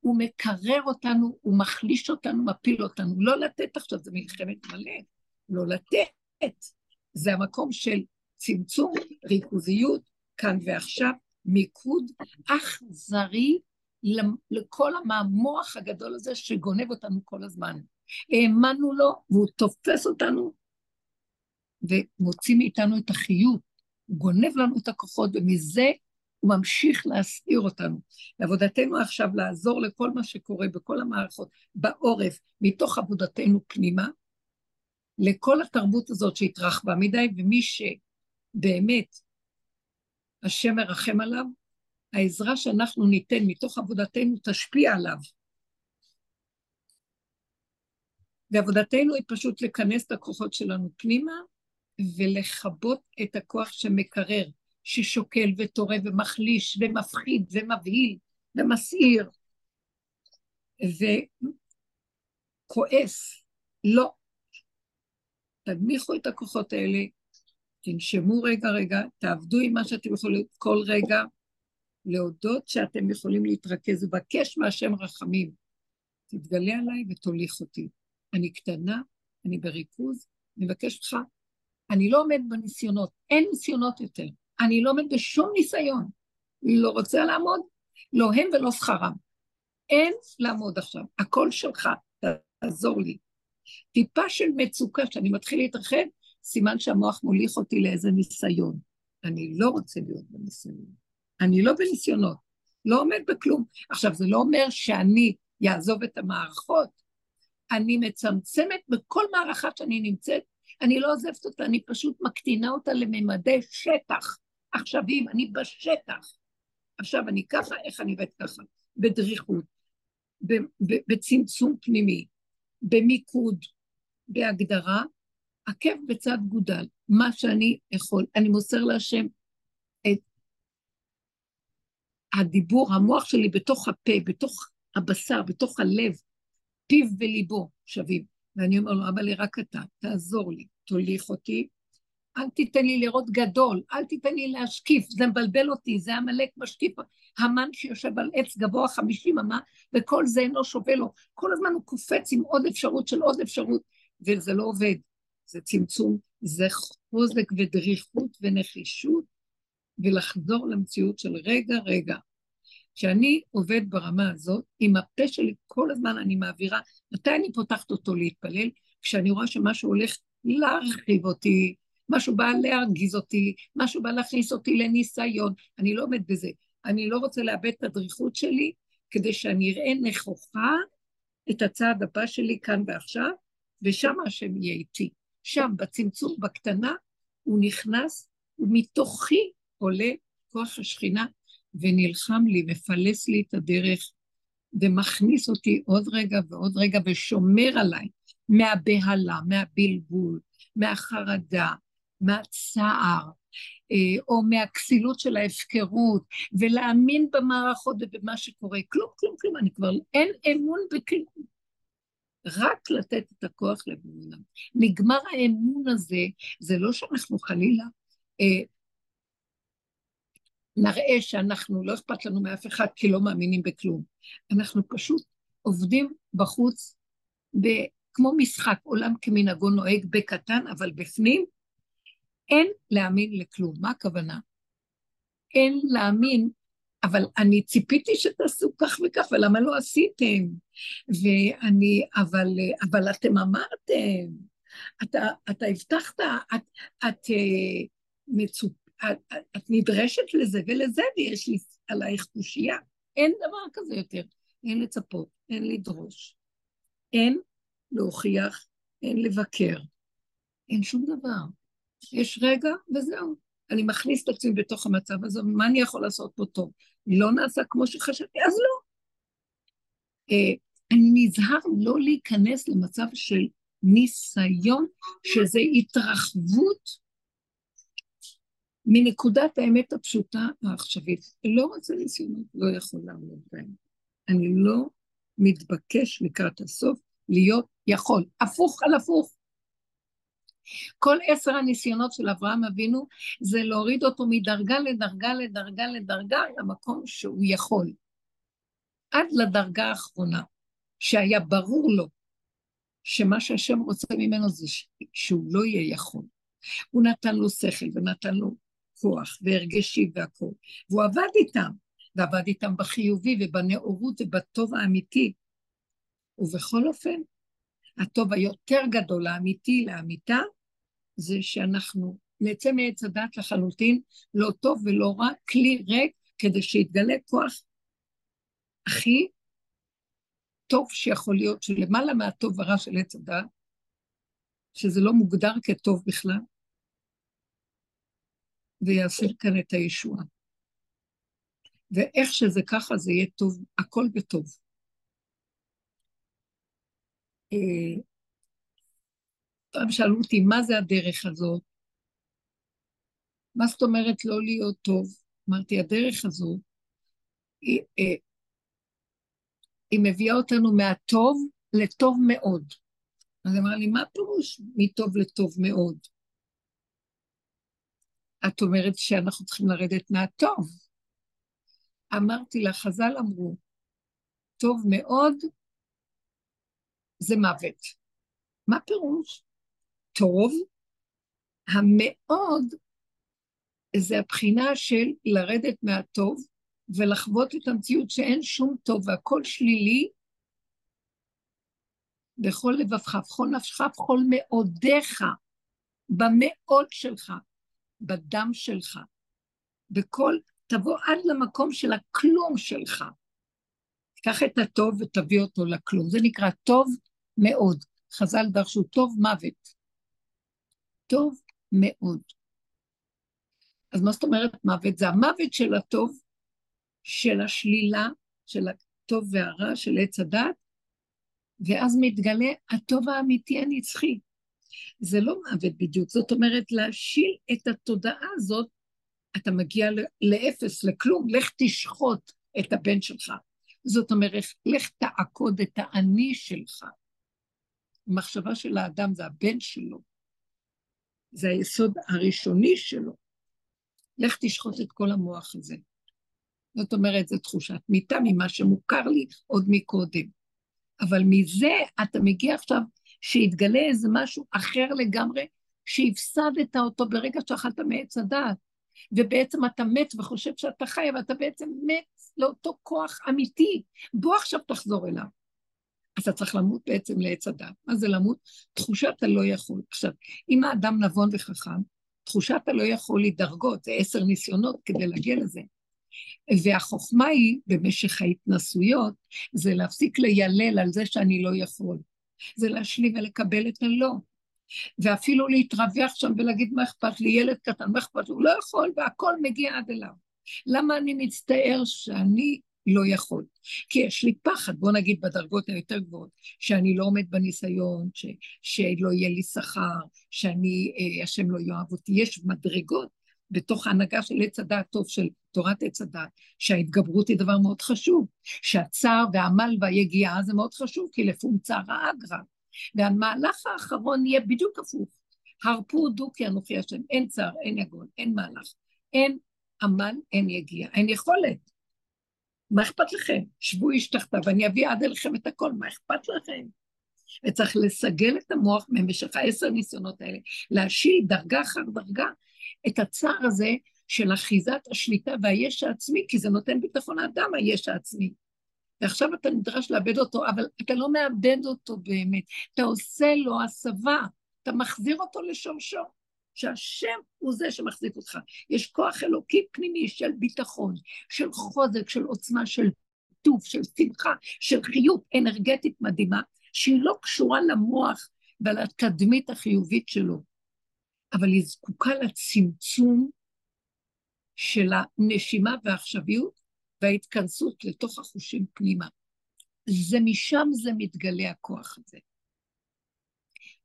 הוא מקרר אותנו, הוא מחליש אותנו, מפיל אותנו. לא לתת עכשיו, זה מלחמת עמלק. לא לתת. זה המקום של צמצום, ריכוזיות, כאן ועכשיו, מיקוד אכזרי לכל המוח הגדול הזה שגונב אותנו כל הזמן. האמנו לו, והוא תופס אותנו ומוציא מאיתנו את החיות. הוא גונב לנו את הכוחות, ומזה הוא ממשיך להסעיר אותנו. לעבודתנו עכשיו לעזור לכל מה שקורה בכל המערכות, בעורף, מתוך עבודתנו פנימה, לכל התרבות הזאת שהתרחבה מדי, ומי שבאמת השם מרחם עליו, העזרה שאנחנו ניתן מתוך עבודתנו תשפיע עליו. ועבודתנו היא פשוט לכנס את הכוחות שלנו פנימה ולכבות את הכוח שמקרר, ששוקל וטורף ומחליש ומפחיד ומבהיל ומסעיר וכועס. לא. תנמיכו את הכוחות האלה, תנשמו רגע רגע, תעבדו עם מה שאתם יכולים כל רגע, להודות שאתם יכולים להתרכז, ובקש מהשם רחמים. תתגלה עליי ותוליך אותי. אני קטנה, אני בריכוז, אני מבקש ממך, אני לא עומד בניסיונות, אין ניסיונות יותר. אני לא עומד בשום ניסיון. לא רוצה לעמוד, לא הם ולא שכרם. אין לעמוד עכשיו, הכל שלך, תעזור לי. טיפה של מצוקה, שאני מתחיל להתרחב, סימן שהמוח מוליך אותי לאיזה ניסיון. אני לא רוצה להיות בניסיון. אני לא בניסיונות, לא עומד בכלום. עכשיו, זה לא אומר שאני אעזוב את המערכות. אני מצמצמת בכל מערכה שאני נמצאת, אני לא עוזבת אותה, אני פשוט מקטינה אותה לממדי שטח. אם אני בשטח. עכשיו אני ככה, איך אני עובדת ככה? בדריכות, בצמצום פנימי, במיקוד, בהגדרה, עקב בצד גודל, מה שאני יכול. אני מוסר להשם את הדיבור, המוח שלי בתוך הפה, בתוך הבשר, בתוך הלב, פיו וליבו שווים. ואני אומר לו, אבל רק אתה, תעזור לי, תוליך אותי, אל תיתן לי לראות גדול, אל תיתן לי להשקיף, זה מבלבל אותי, זה עמלק משקיף, המן שיושב על עץ גבוה חמישים אמה, וכל זה אינו שווה לו. כל הזמן הוא קופץ עם עוד אפשרות של עוד אפשרות, וזה לא עובד. זה צמצום, זה חוזק ודריכות ונחישות, ולחזור למציאות של רגע, רגע. כשאני עובד ברמה הזאת, עם הפה שלי כל הזמן אני מעבירה, מתי אני פותחת אותו להתפלל? כשאני רואה שמשהו הולך להרחיב אותי, משהו בא להרגיז אותי, משהו בא להכניס אותי לניסיון, אני לא עומד בזה. אני לא רוצה לאבד את הדריכות שלי, כדי שאני אראה נכוחה את הצעד הבא שלי כאן ועכשיו, ושם השם יהיה איתי. שם, בצמצום, בקטנה, הוא נכנס, ומתוכי עולה כוח השכינה, ונלחם לי, מפלס לי את הדרך, ומכניס אותי עוד רגע ועוד רגע, ושומר עליי מהבהלה, מהבלבול, מהחרדה, מהצער, אה, או מהכסילות של ההפקרות, ולהאמין במערכות ובמה שקורה. כלום, כלום, כלום, אני כבר, אין אמון בכלום. רק לתת את הכוח לאמונה. נגמר האמון הזה, זה לא שאנחנו חלילה אה, נראה שאנחנו, לא אכפת לנו מאף אחד כי לא מאמינים בכלום. אנחנו פשוט עובדים בחוץ, ב, כמו משחק, עולם כמנהגו נוהג בקטן, אבל בפנים אין להאמין לכלום. מה הכוונה? אין להאמין, אבל אני ציפיתי שתעשו כך וכך, ולמה לא עשיתם? ואני, אבל, אבל אתם אמרתם, אתה, אתה הבטחת, את, את, אה, מצופ, את, את נדרשת לזה ולזה, ויש לי עלייך קושייה. אין דבר כזה יותר. אין לצפות, אין לדרוש, אין להוכיח, אין לבקר. אין שום דבר. יש רגע וזהו. אני מכניס את עצמי בתוך המצב הזה, מה אני יכול לעשות פה טוב? לא נעשה כמו שחשבתי, אז לא. אה, אני נזהר לא להיכנס למצב של ניסיון, שזה התרחבות מנקודת האמת הפשוטה העכשווית. לא רוצה ניסיונות, לא יכול לעמוד בהם. אני לא מתבקש לקראת הסוף להיות יכול. הפוך על הפוך. כל עשר הניסיונות של אברהם אבינו זה להוריד אותו מדרגה לדרגה לדרגה לדרגה למקום שהוא יכול. עד לדרגה האחרונה, שהיה ברור לו שמה שהשם רוצה ממנו זה שהוא לא יהיה יכול. הוא נתן לו שכל ונתן לו כוח והרגשי והכול, והוא עבד איתם, ועבד איתם בחיובי ובנאורות ובטוב האמיתי. ובכל אופן, הטוב היותר גדול, האמיתי לאמיתה, זה שאנחנו נצא מעץ הדת לחלוטין, לא טוב ולא רע, כלי ריק, כדי שיתגלה כוח הכי טוב שיכול להיות, שלמעלה מהטוב ורע של עץ הדת, שזה לא מוגדר כטוב בכלל, ויעשה כאן את הישועה. ואיך שזה ככה, זה יהיה טוב, הכל בטוב. אה, פעם שאלו אותי, מה זה הדרך הזאת? מה זאת אומרת לא להיות טוב? אמרתי, הדרך הזאת, היא, אה, היא מביאה אותנו מהטוב לטוב מאוד. אז אמר לי, מה פירוש מטוב לטוב מאוד? את אומרת שאנחנו צריכים לרדת מהטוב. אמרתי לה, חז"ל אמרו, טוב מאוד זה מוות. מה פירוש? טוב, המאוד זה הבחינה של לרדת מהטוב ולחוות את המציאות שאין שום טוב והכל שלילי, בכל לבבך, בכל נפשך, בכל מאודיך, במאוד שלך, בדם שלך, בכל, תבוא עד למקום של הכלום שלך. קח את הטוב ותביא אותו לכלום. זה נקרא טוב מאוד. חז"ל דרשו טוב מוות. טוב מאוד. אז מה זאת אומרת מוות? זה המוות של הטוב, של השלילה, של הטוב והרע, של עץ הדת, ואז מתגלה הטוב האמיתי הנצחי. זה לא מוות בדיוק, זאת אומרת להשיל את התודעה הזאת, אתה מגיע לאפס, לכלום, לך תשחוט את הבן שלך. זאת אומרת, לך תעקוד את האני שלך. המחשבה של האדם זה הבן שלו, זה היסוד הראשוני שלו. לך תשחוט את כל המוח הזה. זאת אומרת, זו תחושת מיתה ממה שמוכר לי עוד מקודם. אבל מזה אתה מגיע עכשיו שיתגלה איזה משהו אחר לגמרי, שהפסדת אותו ברגע שאכלת מעץ הדעת. ובעצם אתה מת וחושב שאתה חי, אבל אתה בעצם מת לאותו כוח אמיתי. בוא עכשיו תחזור אליו. אתה צריך למות בעצם לעץ הדעת. מה זה למות? תחושת הלא יכול. עכשיו, אם האדם נבון וחכם, תחושת הלא יכול היא דרגות, זה עשר ניסיונות כדי להגיע לזה. והחוכמה היא, במשך ההתנסויות, זה להפסיק לילל על זה שאני לא יכול. זה להשלים ולקבל את הלא. ואפילו להתרווח שם ולהגיד מה אכפת לי, ילד קטן, מה אכפת לי, הוא לא יכול, והכל מגיע עד אליו. למה אני מצטער שאני לא יכול? כי יש לי פחד, בוא נגיד בדרגות היותר גבוהות, שאני לא עומד בניסיון, ש, שלא יהיה לי שכר, שאני, אה, השם לא יאהב אותי. יש מדרגות בתוך ההנהגה של עץ הדעת טוב, של תורת עץ הדעת, שההתגברות היא דבר מאוד חשוב, שהצער והעמל והיגיעה זה מאוד חשוב, כי לפום צער האגרא. והמהלך האחרון יהיה בדיוק הפוך. הרפו דו כי אנוכי השם, אין צער, אין יגון, אין מהלך, אין עמל, אין יגיעה, אין יכולת. מה אכפת לכם? שבו איש תחתיו, ואני אביא עד אליכם את הכל, מה אכפת לכם? וצריך לסגל את המוח במשך העשר ניסיונות האלה, להשיל דרגה אחר דרגה את הצער הזה של אחיזת השליטה והיש העצמי, כי זה נותן ביטחון לאדם, היש העצמי. ועכשיו אתה נדרש לאבד אותו, אבל אתה לא מאבד אותו באמת, אתה עושה לו הסבה, אתה מחזיר אותו לשורשו, שהשם הוא זה שמחזיק אותך. יש כוח אלוקי פנימי של ביטחון, של חוזק, של עוצמה, של טוב, של שמחה, של חיות אנרגטית מדהימה, שהיא לא קשורה למוח ולתדמית החיובית שלו. אבל היא זקוקה לצמצום של הנשימה והעכשוויות וההתכנסות לתוך החושים פנימה. זה משם זה מתגלה הכוח הזה.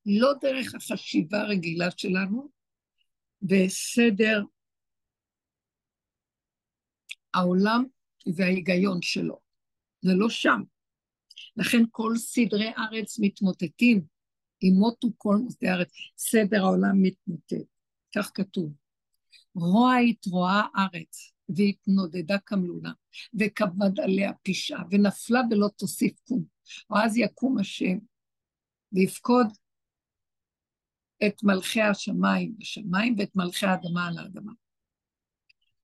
לא דרך החשיבה הרגילה שלנו בסדר העולם וההיגיון שלו. זה לא שם. לכן כל סדרי ארץ מתמוטטים. ימותו כל מוסדי הארץ, סדר העולם מתמוטט. כך כתוב. רוע התרועה ארץ, והתנודדה כמלונה, וכבד עליה פשעה, ונפלה ולא תוסיף קום. ואז יקום השם, ויפקוד את מלכי השמיים בשמיים, ואת מלכי האדמה על האדמה.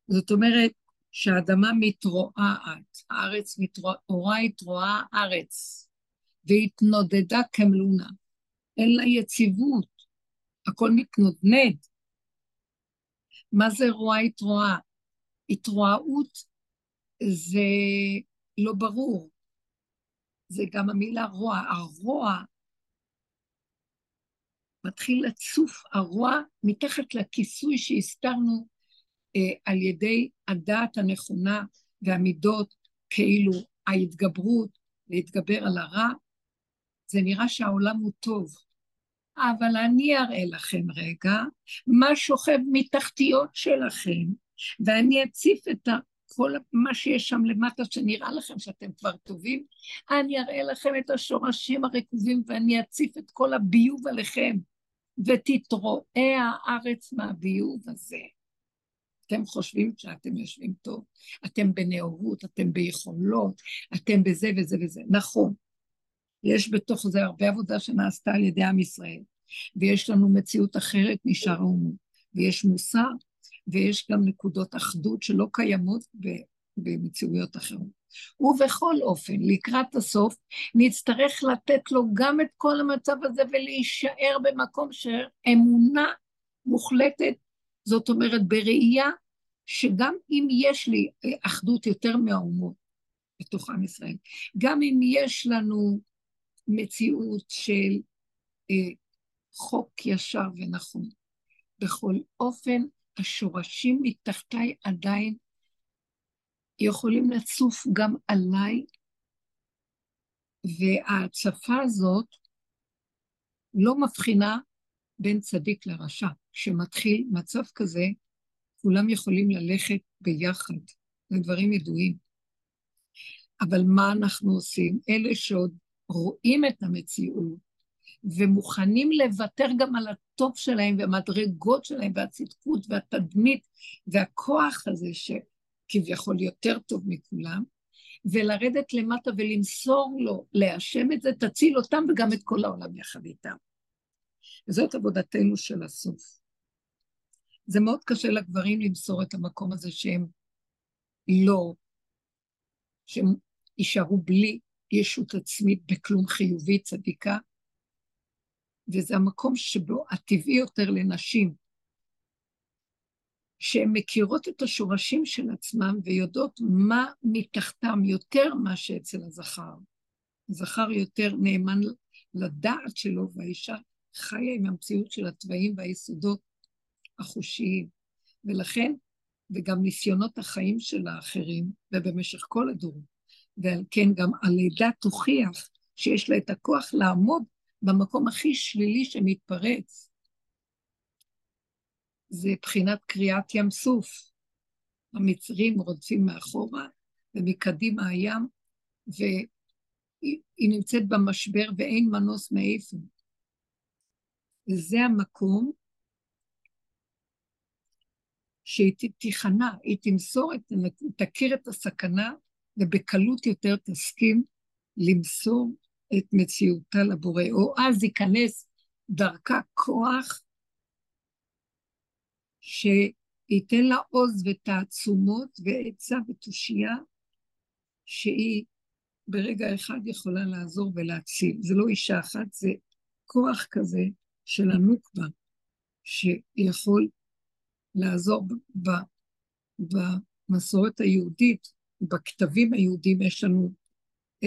זאת אומרת שהאדמה מתרועעת, הארץ מתרועעת, התרועה ארץ, והתנודדה כמלונה. אין לה יציבות, הכל מתנודנד. מה זה רוע התרועה? התרועעות זה לא ברור. זה גם המילה רוע. הרוע מתחיל לצוף, הרוע מתחת לכיסוי שהסתרנו אה, על ידי הדעת הנכונה והמידות, כאילו ההתגברות, להתגבר על הרע, זה נראה שהעולם הוא טוב. אבל אני אראה לכם רגע מה שוכב מתחתיות שלכם, ואני אציף את כל מה שיש שם למטה, שנראה לכם שאתם כבר טובים, אני אראה לכם את השורשים הרקובים ואני אציף את כל הביוב עליכם, ותתרועה הארץ מהביוב הזה. אתם חושבים שאתם יושבים טוב, אתם בנאורות, אתם ביכולות, אתם בזה וזה וזה. נכון, יש בתוך זה הרבה עבודה שנעשתה על ידי עם ישראל, ויש לנו מציאות אחרת משאר האומות, ויש מוסר, ויש גם נקודות אחדות שלא קיימות במציאויות אחרות. ובכל אופן, לקראת הסוף, נצטרך לתת לו גם את כל המצב הזה ולהישאר במקום של אמונה מוחלטת, זאת אומרת, בראייה שגם אם יש לי אחדות יותר מהאומות בתוך עם ישראל, גם אם יש לנו מציאות של אה, חוק ישר ונכון. בכל אופן, השורשים מתחתיי עדיין יכולים לצוף גם עליי, וההצפה הזאת לא מבחינה בין צדיק לרשע. כשמתחיל מצב כזה, כולם יכולים ללכת ביחד, זה דברים ידועים. אבל מה אנחנו עושים? אלה שעוד רואים את המציאות ומוכנים לוותר גם על הטוב שלהם והמדרגות שלהם והצדקות והתדמית והכוח הזה שכביכול יותר טוב מכולם, ולרדת למטה ולמסור לו, להשם את זה, תציל אותם וגם את כל העולם יחד איתם. וזאת עבודתנו של הסוף. זה מאוד קשה לגברים למסור את המקום הזה שהם לא, שהם יישארו בלי ישות עצמית בכלום חיובי, צדיקה, וזה המקום שבו הטבעי יותר לנשים, שהן מכירות את השורשים של עצמם ויודעות מה מתחתם יותר מה שאצל הזכר. הזכר יותר נאמן לדעת שלו, והאישה חיה עם המציאות של התוואים והיסודות החושיים. ולכן, וגם ניסיונות החיים של האחרים, ובמשך כל הדורות, ועל כן גם הלידה תוכיח שיש לה את הכוח לעמוד במקום הכי שלילי שמתפרץ. זה בחינת קריאת ים סוף. המצרים רודפים מאחורה, ומקדימה הים, והיא נמצאת במשבר ואין מנוס מאיפה. וזה המקום שהיא תיכנע, היא תמסור, את, תכיר את הסכנה, ובקלות יותר תסכים למסור את מציאותה לבורא, או אז ייכנס דרכה כוח שייתן לה עוז ותעצומות ועצה ותושייה, שהיא ברגע אחד יכולה לעזור ולהציל. זה לא אישה אחת, זה כוח כזה של הנוקבה, שיכול לעזור במסורת היהודית, בכתבים היהודים יש לנו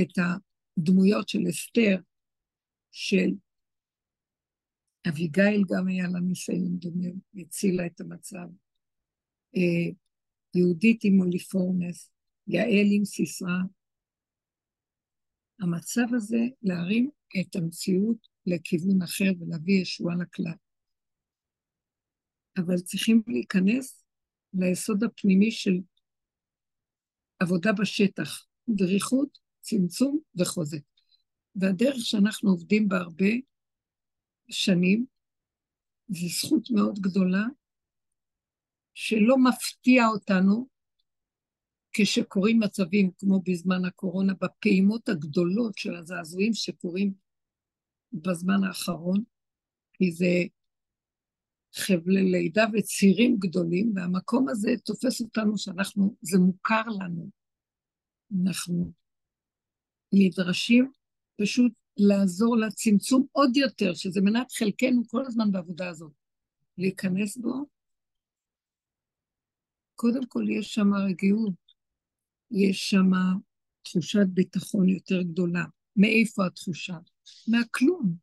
את הדמויות של אסתר, של אביגיל גם היה לה ניסיון דומה, הצילה את המצב. אה, יהודית עם אוליפורנס, יעל עם סיסרא. המצב הזה, להרים את המציאות לכיוון אחר ולהביא ישועה לכלל. אבל צריכים להיכנס ליסוד הפנימי של עבודה בשטח, דריכות, צמצום וחוזק. והדרך שאנחנו עובדים בה הרבה שנים, זו זכות מאוד גדולה, שלא מפתיע אותנו כשקורים מצבים כמו בזמן הקורונה, בפעימות הגדולות של הזעזועים שקורים בזמן האחרון, כי זה חבלי לידה וצירים גדולים, והמקום הזה תופס אותנו שאנחנו, זה מוכר לנו. אנחנו נדרשים פשוט לעזור לצמצום עוד יותר, שזה מנת חלקנו כל הזמן בעבודה הזאת. להיכנס בו, קודם כל יש שם רגיעות, יש שם תחושת ביטחון יותר גדולה. מאיפה התחושה? מהכלום.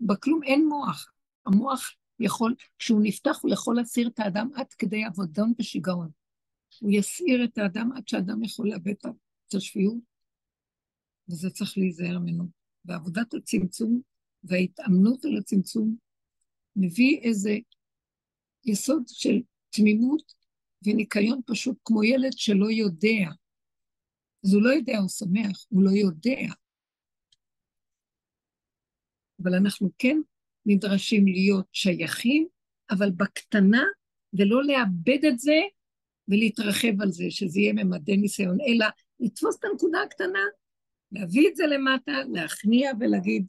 בכלום אין מוח. המוח יכול, כשהוא נפתח, הוא יכול להסיר את האדם עד כדי עבודון ושיגעון. הוא יסיר את האדם עד שאדם יכול לאבד את השפיות, וזה צריך להיזהר ממנו. ועבודת הצמצום וההתאמנות על הצמצום מביא איזה יסוד של תמימות וניקיון פשוט כמו ילד שלא יודע. אז הוא לא יודע, הוא שמח, הוא לא יודע. אבל אנחנו כן נדרשים להיות שייכים, אבל בקטנה, ולא לאבד את זה ולהתרחב על זה, שזה יהיה ממדי ניסיון, אלא לתפוס את הנקודה הקטנה, להביא את זה למטה, להכניע ולהגיד,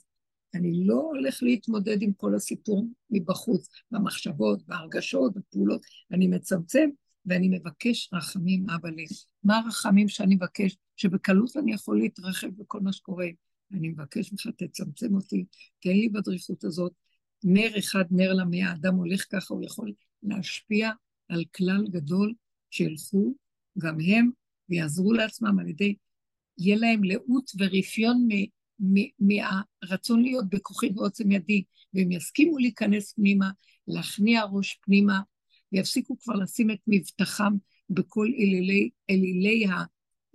אני לא הולך להתמודד עם כל הסיפור מבחוץ, במחשבות, בהרגשות, בפעולות, אני מצמצם ואני מבקש רחמים, אבא לי. מה הרחמים שאני מבקש? שבקלות אני יכול להתרחב בכל מה שקורה. אני מבקש ממך, תצמצם אותי, תן לי בדריכות הזאת נר אחד, נר למאה, האדם הולך ככה, הוא יכול להשפיע על כלל גדול שילכו גם הם ויעזרו לעצמם על ידי, יהיה להם לאות ורפיון מהרצון להיות בכוחי ועוצם ידי, והם יסכימו להיכנס פנימה, להכניע ראש פנימה, ויפסיקו כבר לשים את מבטחם בכל אלילי, אלילי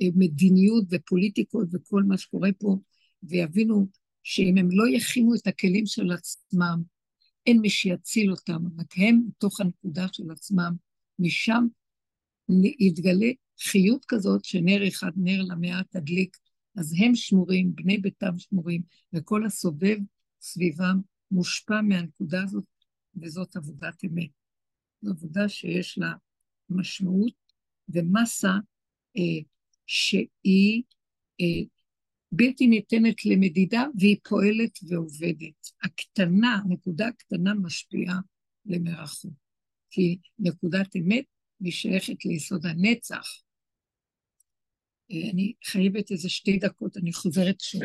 המדיניות ופוליטיקות וכל מה שקורה פה, ויבינו שאם הם לא יכינו את הכלים של עצמם, אין מי שיציל אותם, רק הם מתוך הנקודה של עצמם, משם יתגלה חיות כזאת שנר אחד, נר למאה תדליק, אז הם שמורים, בני ביתם שמורים, וכל הסובב סביבם מושפע מהנקודה הזאת, וזאת עבודת אמת. זו עבודה שיש לה משמעות ומסה אה, שהיא אה, בלתי ניתנת למדידה והיא פועלת ועובדת. הקטנה, נקודה קטנה משפיעה למרחוק. כי נקודת אמת היא שייכת ליסוד הנצח. אה, אני חייבת איזה שתי דקות, אני חוזרת שוב.